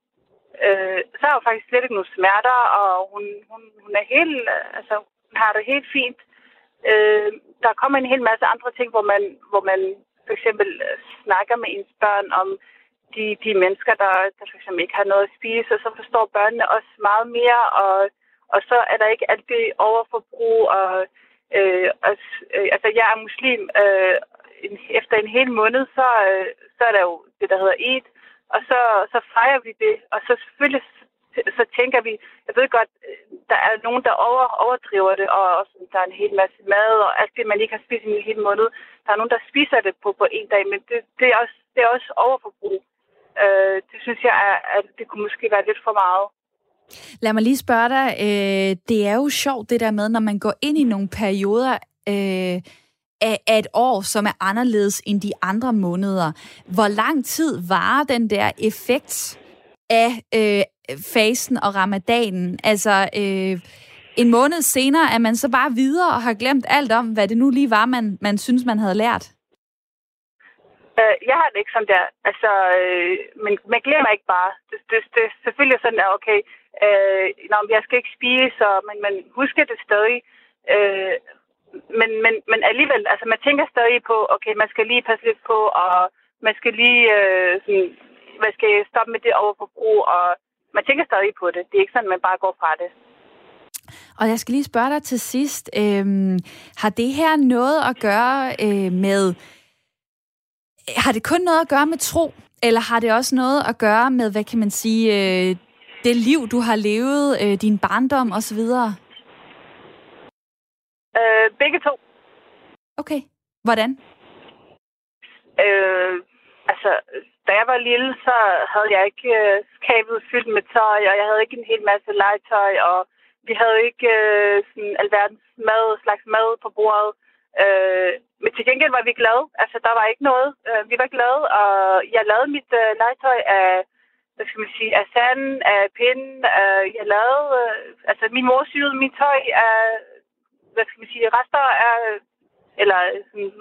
Øh, så har hun faktisk slet ikke nogen smerter, og hun, hun, hun er helt, øh, altså, hun har det helt fint. Øh, der kommer en hel masse andre ting, hvor man, hvor man for eksempel øh, snakker med ens børn om de, de mennesker, der, der for eksempel ikke har noget at spise, og så forstår børnene også meget mere, og, og så er der ikke alt det overforbrug, og øh, og, øh, altså jeg er muslim, øh, en, efter en hel måned, så, øh, så er der jo det, der hedder Eid, og så, så fejrer vi det. Og så selvfølgelig så tænker vi, jeg ved godt, øh, der er nogen, der over, overdriver det, og også, der er en hel masse mad, og alt det, man ikke har spist i en hel måned. Der er nogen, der spiser det på, på en dag, men det, det, er, også, det er også overforbrug. Øh, det synes jeg, er, at det kunne måske være lidt for meget. Lad mig lige spørge dig, øh, det er jo sjovt det der med, når man går ind i nogle perioder øh, af, af et år, som er anderledes end de andre måneder. Hvor lang tid varer den der effekt af øh, fasen og ramadanen? Altså, øh, en måned senere er man så bare videre og har glemt alt om, hvad det nu lige var, man, man synes, man havde lært? Øh, jeg har det ikke sådan der. Altså, øh, men man glemmer ikke bare. Det, det, det er selvfølgelig sådan, at okay, øh, når jeg skal ikke spise, og, men man husker det stadig. Øh, men, men, men alligevel, altså man tænker stadig på, okay, man skal lige passe lidt på, og man skal lige øh, sådan, man skal stoppe med det overforbrug, og man tænker stadig på det. Det er ikke sådan, at man bare går fra det. Og jeg skal lige spørge dig til sidst. Øhm, har det her noget at gøre øh, med... Har det kun noget at gøre med tro? Eller har det også noget at gøre med, hvad kan man sige, øh, det liv, du har levet, øh, din barndom osv.? Øh, begge to. Okay. Hvordan? Øh, altså, da jeg var lille, så havde jeg ikke øh, skabet fyldt med tøj, og jeg havde ikke en hel masse legetøj, og vi havde ikke øh, sådan alverdens mad, slags mad på bordet. Øh, men til gengæld var vi glade. Altså, der var ikke noget. Øh, vi var glade, og jeg lavede mit øh, legetøj af, hvad skal man sige, af sand, af pinden. Øh, jeg lavede, øh, altså min mor syede mit tøj af, hvad skal man sige, rester af, eller sådan,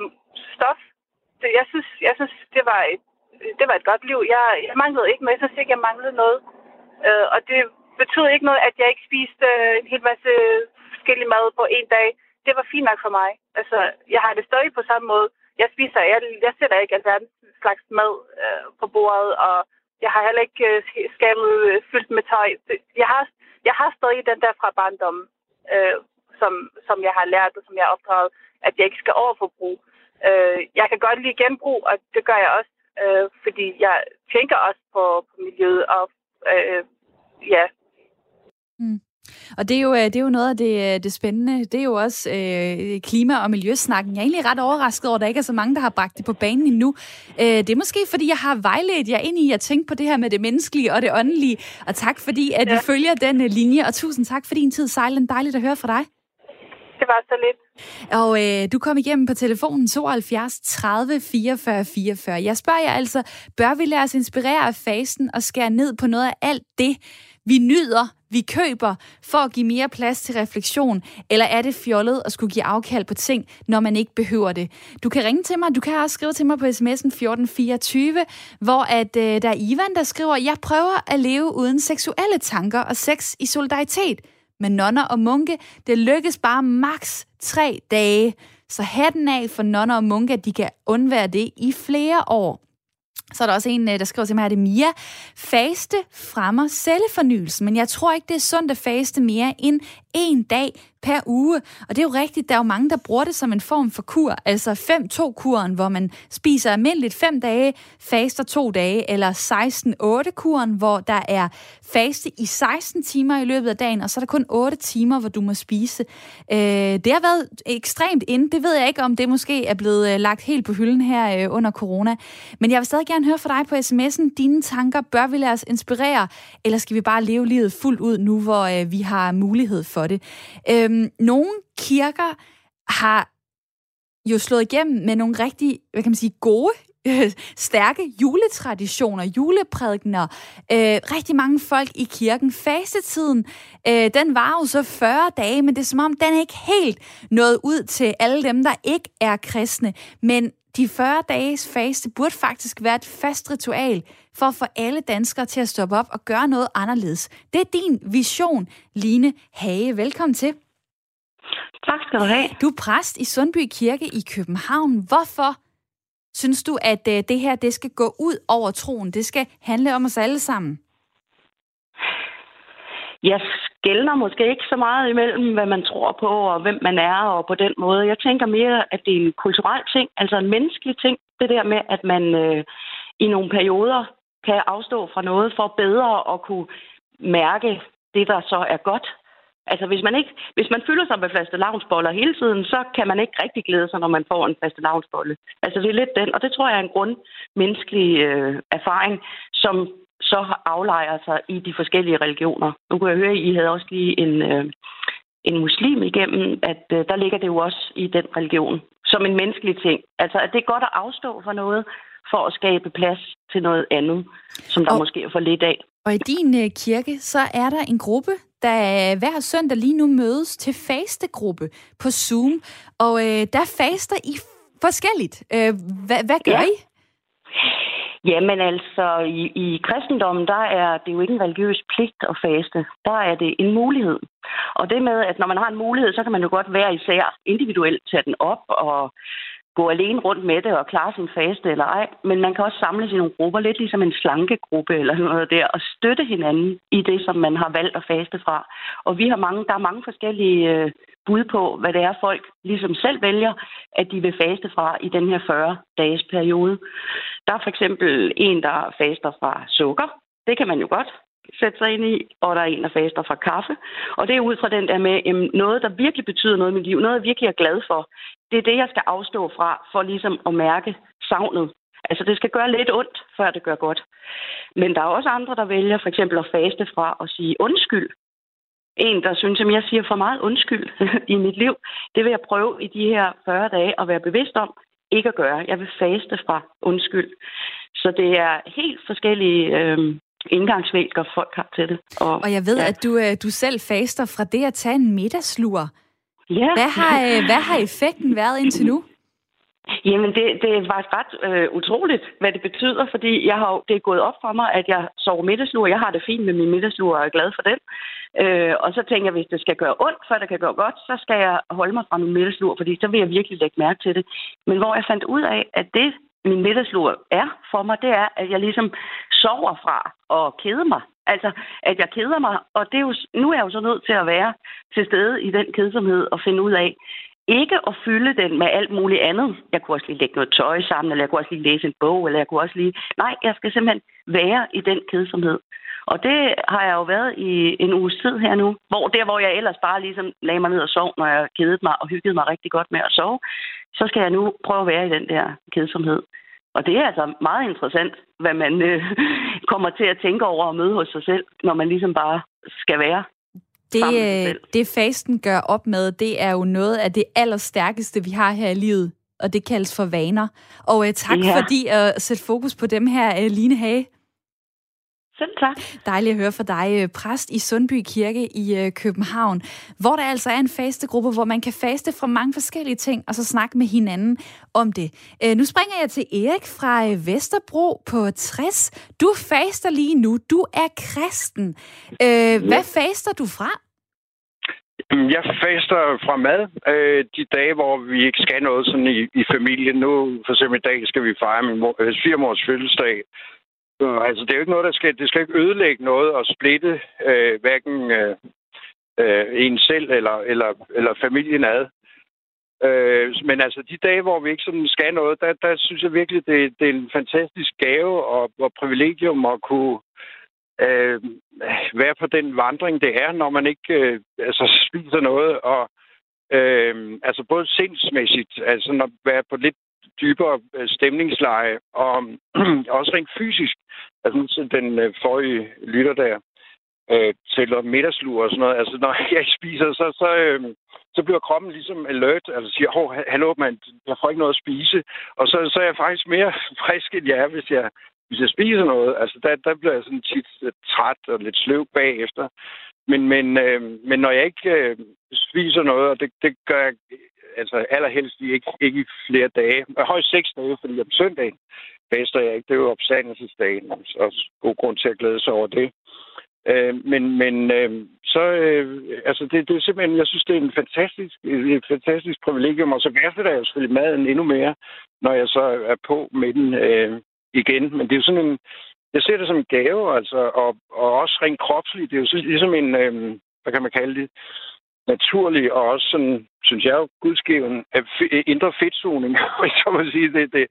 stof. Det, jeg, synes, jeg synes, det var et, det var et godt liv. Jeg, jeg manglede ikke noget. Jeg synes ikke, jeg manglede noget. Øh, og det betød ikke noget, at jeg ikke spiste øh, en hel masse forskellige mad på en dag. Det var fint nok for mig. Altså, jeg har det stadig på samme måde. Jeg spiser, jeg, jeg sætter ikke alverdens slags mad øh, på bordet, og jeg har heller ikke øh, skabet øh, fyldt med tøj. Jeg har, jeg har stadig den der fra barndommen, øh, som, som jeg har lært, og som jeg har opdraget, at jeg ikke skal overforbruge. Øh, jeg kan godt lide genbrug, og det gør jeg også, øh, fordi jeg tænker også på, på miljøet, og øh, ja, Mm. Og det er, jo, øh, det er jo noget af det, øh, det spændende. Det er jo også øh, klima- og miljøsnakken. Jeg er egentlig ret overrasket over, at der ikke er så mange, der har bragt det på banen endnu. Øh, det er måske, fordi jeg har vejledt jer ind i at tænke på det her med det menneskelige og det åndelige. Og tak, fordi at ja. vi følger den uh, linje. Og tusind tak for din tid, Sejlen. Dejligt at høre fra dig. Det var så lidt. Og øh, du kom igennem på telefonen 72 30 44 44. Jeg spørger jer altså, bør vi lade os inspirere af fasten og skære ned på noget af alt det, vi nyder, vi køber, for at give mere plads til refleksion? Eller er det fjollet at skulle give afkald på ting, når man ikke behøver det? Du kan ringe til mig, du kan også skrive til mig på sms'en 1424, hvor at, øh, der er Ivan, der skriver, jeg prøver at leve uden seksuelle tanker og sex i solidaritet med nonner og munke. Det lykkes bare maks tre dage. Så hatten af for nonner og munke, at de kan undvære det i flere år. Så er der også en, øh, der skriver til mig, at det er Mia. Faste fremmer cellefornyelse, men jeg tror ikke, det er sundt at faste mere end en dag per uge. Og det er jo rigtigt, der er jo mange, der bruger det som en form for kur. Altså 5-2-kuren, hvor man spiser almindeligt 5 dage, faster 2 dage, eller 16-8-kuren, hvor der er faste i 16 timer i løbet af dagen, og så er der kun 8 timer, hvor du må spise. Øh, det har været ekstremt ind. Det ved jeg ikke, om det måske er blevet øh, lagt helt på hylden her øh, under corona. Men jeg vil stadig gerne høre fra dig på sms'en. Dine tanker, bør vi lade os inspirere, eller skal vi bare leve livet fuldt ud nu, hvor øh, vi har mulighed for det? Øh, Øhm, nogle kirker har jo slået igennem med nogle rigtig, hvad kan man sige, gode øh, stærke juletraditioner, juleprædikner. øh, rigtig mange folk i kirken. Fastetiden, øh, den var jo så 40 dage, men det er som om, den er ikke helt nået ud til alle dem, der ikke er kristne. Men de 40 dages faste burde faktisk være et fast ritual for at få alle danskere til at stoppe op og gøre noget anderledes. Det er din vision, Line Hage. Velkommen til. Tak skal du have. Du er præst i Sundby Kirke i København. Hvorfor synes du, at øh, det her det skal gå ud over troen? Det skal handle om os alle sammen? jeg skældner måske ikke så meget imellem, hvad man tror på og hvem man er, og på den måde. Jeg tænker mere, at det er en kulturel ting, altså en menneskelig ting. Det der med, at man øh, i nogle perioder kan afstå fra noget for bedre at kunne mærke det, der så er godt. Altså, hvis man, ikke, hvis man fylder sig med faste lavnsboller hele tiden, så kan man ikke rigtig glæde sig, når man får en faste lavnsbolle. Altså, det er lidt den, og det tror jeg er en grundmenneskelig øh, erfaring, som så aflejer sig i de forskellige religioner. Nu kunne jeg høre, at I havde også lige en, øh, en muslim igennem, at øh, der ligger det jo også i den religion som en menneskelig ting. Altså, at det er godt at afstå for noget, for at skabe plads til noget andet, som der og, måske er for lidt af. Og i din øh, kirke, så er der en gruppe, der hver søndag lige nu mødes til fastegruppe på Zoom. Og øh, der faster I forskelligt. Øh, hvad, hvad gør ja. I? Jamen altså, i, i kristendommen, der er det jo ikke en religiøs pligt at faste. Der er det en mulighed. Og det med, at når man har en mulighed, så kan man jo godt være især individuelt tage den op og gå alene rundt med det og klare sin faste eller ej. Men man kan også samles i nogle grupper, lidt ligesom en slankegruppe eller noget der, og støtte hinanden i det, som man har valgt at faste fra. Og vi har mange, der er mange forskellige øh, bud på, hvad det er, folk ligesom selv vælger, at de vil faste fra i den her 40-dages periode. Der er for eksempel en, der faster fra sukker. Det kan man jo godt sætte sig ind i, og der er en, der faster fra kaffe. Og det er ud fra den der med jamen, noget, der virkelig betyder noget i mit liv, noget, jeg virkelig er glad for. Det er det, jeg skal afstå fra, for ligesom at mærke savnet. Altså, det skal gøre lidt ondt, før det gør godt. Men der er også andre, der vælger for eksempel at faste fra at sige undskyld. En, der synes, at jeg siger for meget undskyld i mit liv, det vil jeg prøve i de her 40 dage at være bevidst om, ikke at gøre. Jeg vil faste fra undskyld. Så det er helt forskellige øh, indgangsvinker, folk har til det. Og, og jeg ved, ja. at du, øh, du selv faster fra det at tage en middagslur. Ja. Hvad har, øh, hvad har effekten været indtil nu? Jamen, det, det faktisk ret øh, utroligt, hvad det betyder, fordi jeg har, det er gået op for mig, at jeg sover middagslur. Jeg har det fint med min middagslur og er glad for den. Øh, og så tænker jeg, hvis det skal gøre ondt, før det kan gøre godt, så skal jeg holde mig fra min middagslur, fordi så vil jeg virkelig lægge mærke til det. Men hvor jeg fandt ud af, at det, min middagslur er for mig, det er, at jeg ligesom sover fra at kede mig. Altså, at jeg keder mig, og det er jo, nu er jeg jo så nødt til at være til stede i den kedsomhed og finde ud af, ikke at fylde den med alt muligt andet. Jeg kunne også lige lægge noget tøj sammen, eller jeg kunne også lige læse en bog, eller jeg kunne også lige... Nej, jeg skal simpelthen være i den kedsomhed. Og det har jeg jo været i en uges tid her nu, hvor der, hvor jeg ellers bare ligesom lagde mig ned og sov, når jeg kedede mig og hyggede mig rigtig godt med at sove, så skal jeg nu prøve at være i den der kedsomhed. Og det er altså meget interessant, hvad man øh, kommer til at tænke over og møde hos sig selv, når man ligesom bare skal være det, øh, det fasten gør op med, det er jo noget af det allerstærkeste, vi har her i livet, og det kaldes for vaner. Og uh, tak ja. fordi at uh, sætte fokus på dem her, uh, Line Hage. Selv tak. Dejligt at høre fra dig, præst i Sundby Kirke i København, hvor der altså er en fastegruppe, hvor man kan faste fra mange forskellige ting, og så snakke med hinanden om det. Nu springer jeg til Erik fra Vesterbro på 60. Du faster lige nu. Du er kristen. Hvad faster du fra? Jeg faster fra mad øh, de dage, hvor vi ikke skal noget sådan i, i familien. Nu for eksempel i dag skal vi fejre min mor, øh, firmors fødselsdag. Altså det er jo ikke noget, der skal, det skal ikke ødelægge noget og splitte øh, hverken øh, øh, en selv eller, eller, eller familien ad. Øh, men altså de dage, hvor vi ikke sådan skal noget, der, der synes jeg virkelig, det, det er en fantastisk gave og, og privilegium at kunne øh, være på den vandring, det er, når man ikke øh, altså, spiser noget. Og øh, altså både sindsmæssigt, altså når være på lidt dybere øh, stemningsleje, og også rent fysisk. Altså den øh, forrige lytter der øh, tæller middagslur og sådan noget. Altså når jeg spiser, så, så, øh, så bliver kroppen ligesom alert. Altså siger, åh, han åbner, jeg får ikke noget at spise. Og så, så er jeg faktisk mere frisk, end jeg er, hvis jeg hvis jeg spiser noget, altså der, der bliver jeg sådan tit øh, træt og lidt sløv bagefter. Men, men, øh, men når jeg ikke øh, spiser noget, og det, det gør jeg altså allerhelst ikke, ikke i flere dage, højst seks dage, fordi om søndagen faster jeg ikke. Det er jo opstandelsesdagen, og god grund til at glæde sig over det. Øh, men men øh, så, øh, altså det, det er simpelthen, jeg synes, det er en fantastisk, et fantastisk privilegium, og så værdsætter jeg jo selvfølgelig maden endnu mere, når jeg så er på med den. Øh, igen. Men det er jo sådan en, jeg ser det som en gave, altså, og, og også rent kropsligt. Det er jo ligesom en, øh, hvad kan man kalde det, naturlig og også sådan, synes jeg jo, gudsgiven indre fedtsoning, så må sige. Det, det,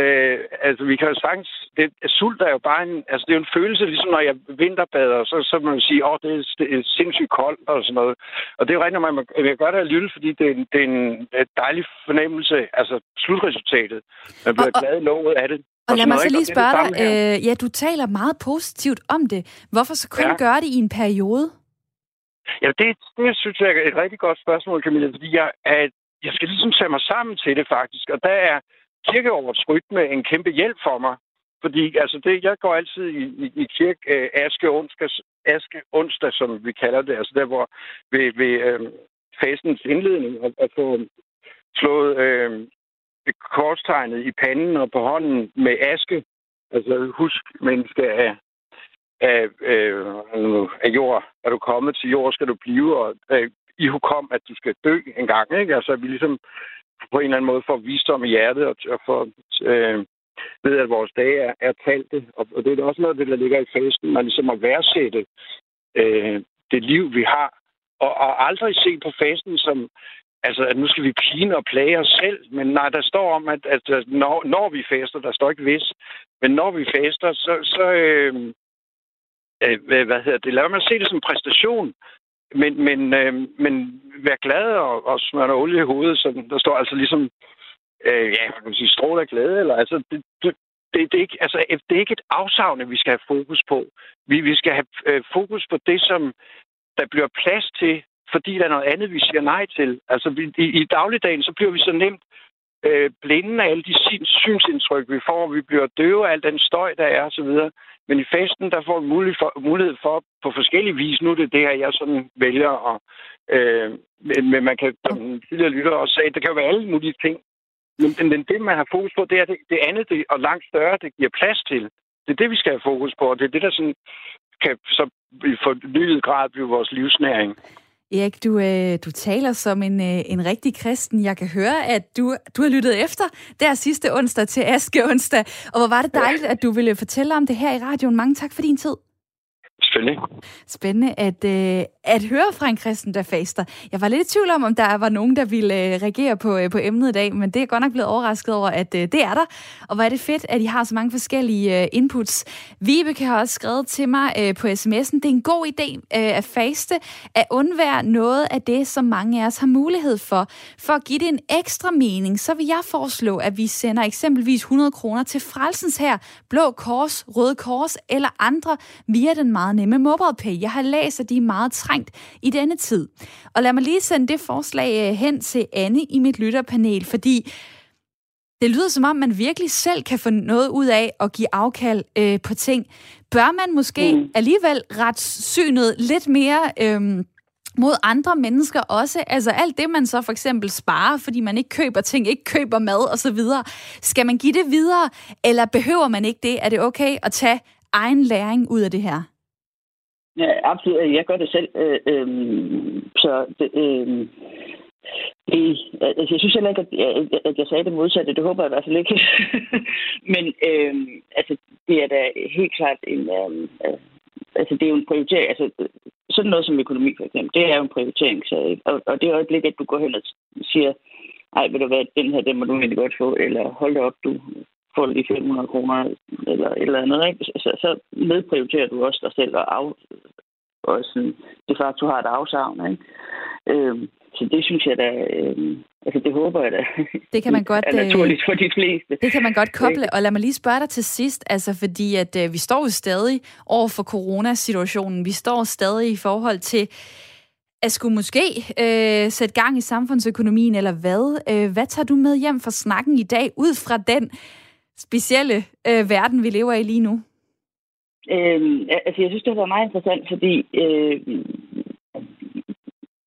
øh, altså, vi kan jo sagtens... Det, sult er jo bare en... Altså, det er jo en følelse, ligesom når jeg vinterbader, så, så må man sige, åh, det er, det er sindssygt koldt og sådan noget. Og det er jo rigtigt, at man, jeg gør det lytte, fordi det er, en, det er en dejlig fornemmelse, altså slutresultatet. Man bliver og, glad i lovet af det. Og, lad mig så lige spørge dig, øh, ja, du taler meget positivt om det. Hvorfor så kun ja. gøre det i en periode? Ja, det, det synes jeg er et rigtig godt spørgsmål, Camilla, fordi jeg, at jeg skal ligesom tage mig sammen til det faktisk, og der er kirkeårets rytme en kæmpe hjælp for mig. Fordi altså det, jeg går altid i, i, i kirke øh, aske, onsdag, aske onsdag, som vi kalder det, altså der, hvor ved, ved øh, fastens indledning, og, og få slået øh, korstegnet i panden og på hånden med aske. Altså husk, menneske af, af, øh, af jord. Er du kommet til jord, skal du blive, og øh, i hukom, at du skal dø en gang. Ikke? Altså, vi ligesom på en eller anden måde får visdom i hjertet, og, og får øh, ved, at vores dage er, er talte. Og, og det er også noget af det, der ligger i festen, man ligesom at værdsætte øh, det liv, vi har. Og, og aldrig se på festen som, altså, at nu skal vi pine og plage os selv. Men nej, der står om, at, at når, når vi faster, der står ikke hvis, men når vi faster, så, så øhm, øh, øh, hvad hedder det, lad mig se det som præstation. Men, men, øh, men vær glad og, og smøre olie i hovedet, så der står altså ligesom, øh, ja, man kan sige, stråle af glæde, eller altså, det, det, det, det, er ikke, altså, det er ikke et afsavne, vi skal have fokus på. Vi, vi skal have øh, fokus på det, som der bliver plads til, fordi der er noget andet, vi siger nej til. Altså, vi, i, i dagligdagen, så bliver vi så nemt øh, blinde af alle de synsindtryk, vi får. Vi bliver døve af al den støj, der er osv. Men i festen, der får vi mulighed for, mulighed for på forskellige vis. Nu er det det her, jeg sådan vælger. Og, øh, men man kan, som tidligere lytter også sagde, det kan jo være alle mulige ting. Men, men det, man har fokus på, det er det, det andet det, og langt større, det giver plads til. Det er det, vi skal have fokus på, og det er det, der sådan kan så i fornyet grad blive vores livsnæring. Erik, du, øh, du taler som en, øh, en rigtig kristen. Jeg kan høre, at du, du har lyttet efter der sidste onsdag til Aske onsdag. Og hvor var det dejligt, at du ville fortælle om det her i radioen. Mange tak for din tid. Spændende. Spændende at, øh, at høre fra en kristen, der faster. Jeg var lidt i tvivl om, om der var nogen, der ville øh, reagere på, øh, på emnet i dag, men det er godt nok blevet overrasket over, at øh, det er der. Og hvor er det fedt, at I har så mange forskellige øh, inputs. Vibeke har også skrevet til mig øh, på sms'en, det er en god idé øh, at faste, at undvære noget af det, som mange af os har mulighed for. For at give det en ekstra mening, så vil jeg foreslå, at vi sender eksempelvis 100 kroner til Frelsens her, Blå Kors, Røde Kors eller andre via den meget nemme MobilePay. Jeg har læst, at de er meget trængt i denne tid. Og lad mig lige sende det forslag øh, hen til Anne i mit lytterpanel, fordi det lyder som om, man virkelig selv kan få noget ud af at give afkald øh, på ting. Bør man måske mm. alligevel ret synet lidt mere... Øh, mod andre mennesker også. Altså alt det, man så for eksempel sparer, fordi man ikke køber ting, ikke køber mad osv. Skal man give det videre, eller behøver man ikke det? Er det okay at tage egen læring ud af det her? Ja, absolut. Jeg gør det selv. Øh, øh, så det, øh, det, altså, jeg synes heller ikke, at jeg, at jeg sagde det modsatte. Det håber jeg i hvert fald ikke. Men øh, altså, det er da helt klart en... Øh, altså, det er jo en prioritering. Altså, sådan noget som økonomi, for eksempel, det er jo en prioritering. Så, og, og det øjeblik, at du går hen og siger, ej, vil du være, den her, den må du egentlig godt få, eller hold da op, du får lige 500 kroner, eller et eller andet, ikke? Så, så nedprioriterer du også dig selv, og, af, og sådan, de facto har et afsavn, ikke? Øhm, så det synes jeg da, øh, altså det håber jeg da, det kan man godt, er naturligt for de fleste. Det kan man godt koble, og lad mig lige spørge dig til sidst, altså fordi at øh, vi står jo stadig over for coronasituationen, vi står stadig i forhold til at skulle måske øh, sætte gang i samfundsøkonomien, eller hvad? Øh, hvad tager du med hjem fra snakken i dag, ud fra den specielle øh, verden, vi lever i lige nu? Øh, altså, jeg synes, det har været meget interessant, fordi øh,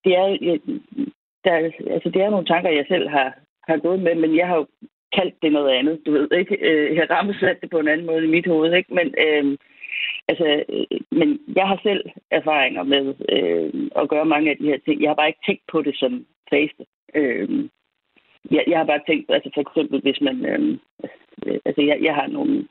det er, øh, der, altså, det er nogle tanker, jeg selv har, har gået med, men jeg har jo kaldt det noget andet, du ved ikke? Øh, jeg har sat det på en anden måde i mit hoved, ikke? Men, øh, altså, øh, men jeg har selv erfaringer med øh, at gøre mange af de her ting. Jeg har bare ikke tænkt på det som faste. Øh, jeg, jeg har bare tænkt, altså for eksempel, hvis man, øh, øh, altså jeg, jeg har nogle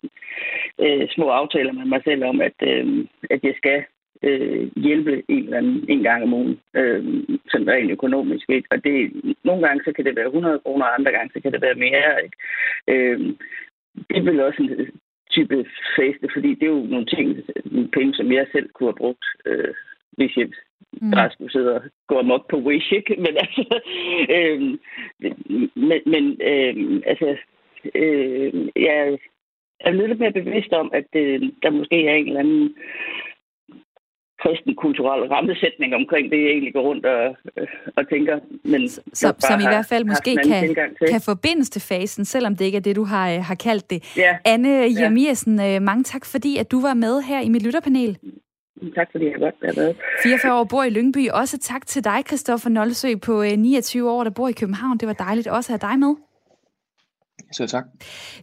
øh, små aftaler med mig selv om, at, øh, at jeg skal øh, hjælpe en eller anden en gang om ugen, øh, sådan rent økonomisk. Ikke? Og det, nogle gange så kan det være 100 kroner, og andre gange så kan det være mere. Ikke? Øh, det er vel også en type feste, fordi det er jo nogle ting, nogle penge, som jeg selv kunne have brugt, øh, hvis jeg mm. bare skulle sidde og gå amok på Wish, ikke? Men altså, øh, men, men øh, altså, øh, jeg er lidt mere bevidst om, at øh, der måske er en eller anden kristen kulturel rammesætning omkring det, jeg egentlig går rundt og, øh, og tænker. Men så, som i hvert fald måske kan, kan forbindes til fasen, selvom det ikke er det, du har, øh, har kaldt det. Ja. Anne Jermiasen, ja. Øh, mange tak, fordi at du var med her i mit lytterpanel. Tak fordi jeg godt været med. 44 år bor i Lyngby. Også tak til dig, Christoffer Nolsø, på 29 år, der bor i København. Det var dejligt også at have dig med. Så tak.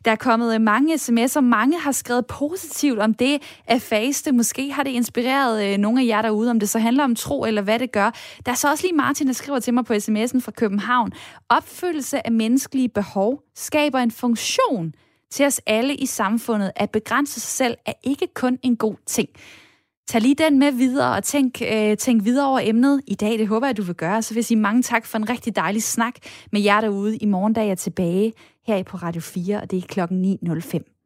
Der er kommet øh, mange sms'er. Mange har skrevet positivt om det at faste. Måske har det inspireret øh, nogle af jer derude, om det så handler om tro eller hvad det gør. Der er så også lige Martin, der skriver til mig på sms'en fra København. Opfyldelse af menneskelige behov skaber en funktion til os alle i samfundet. At begrænse sig selv er ikke kun en god ting. Tag lige den med videre og tænk, øh, tænk videre over emnet i dag. Det håber jeg, du vil gøre. Så vil jeg sige mange tak for en rigtig dejlig snak med jer derude. I morgen dag er tilbage her på Radio 4, og det er klokken 9.05.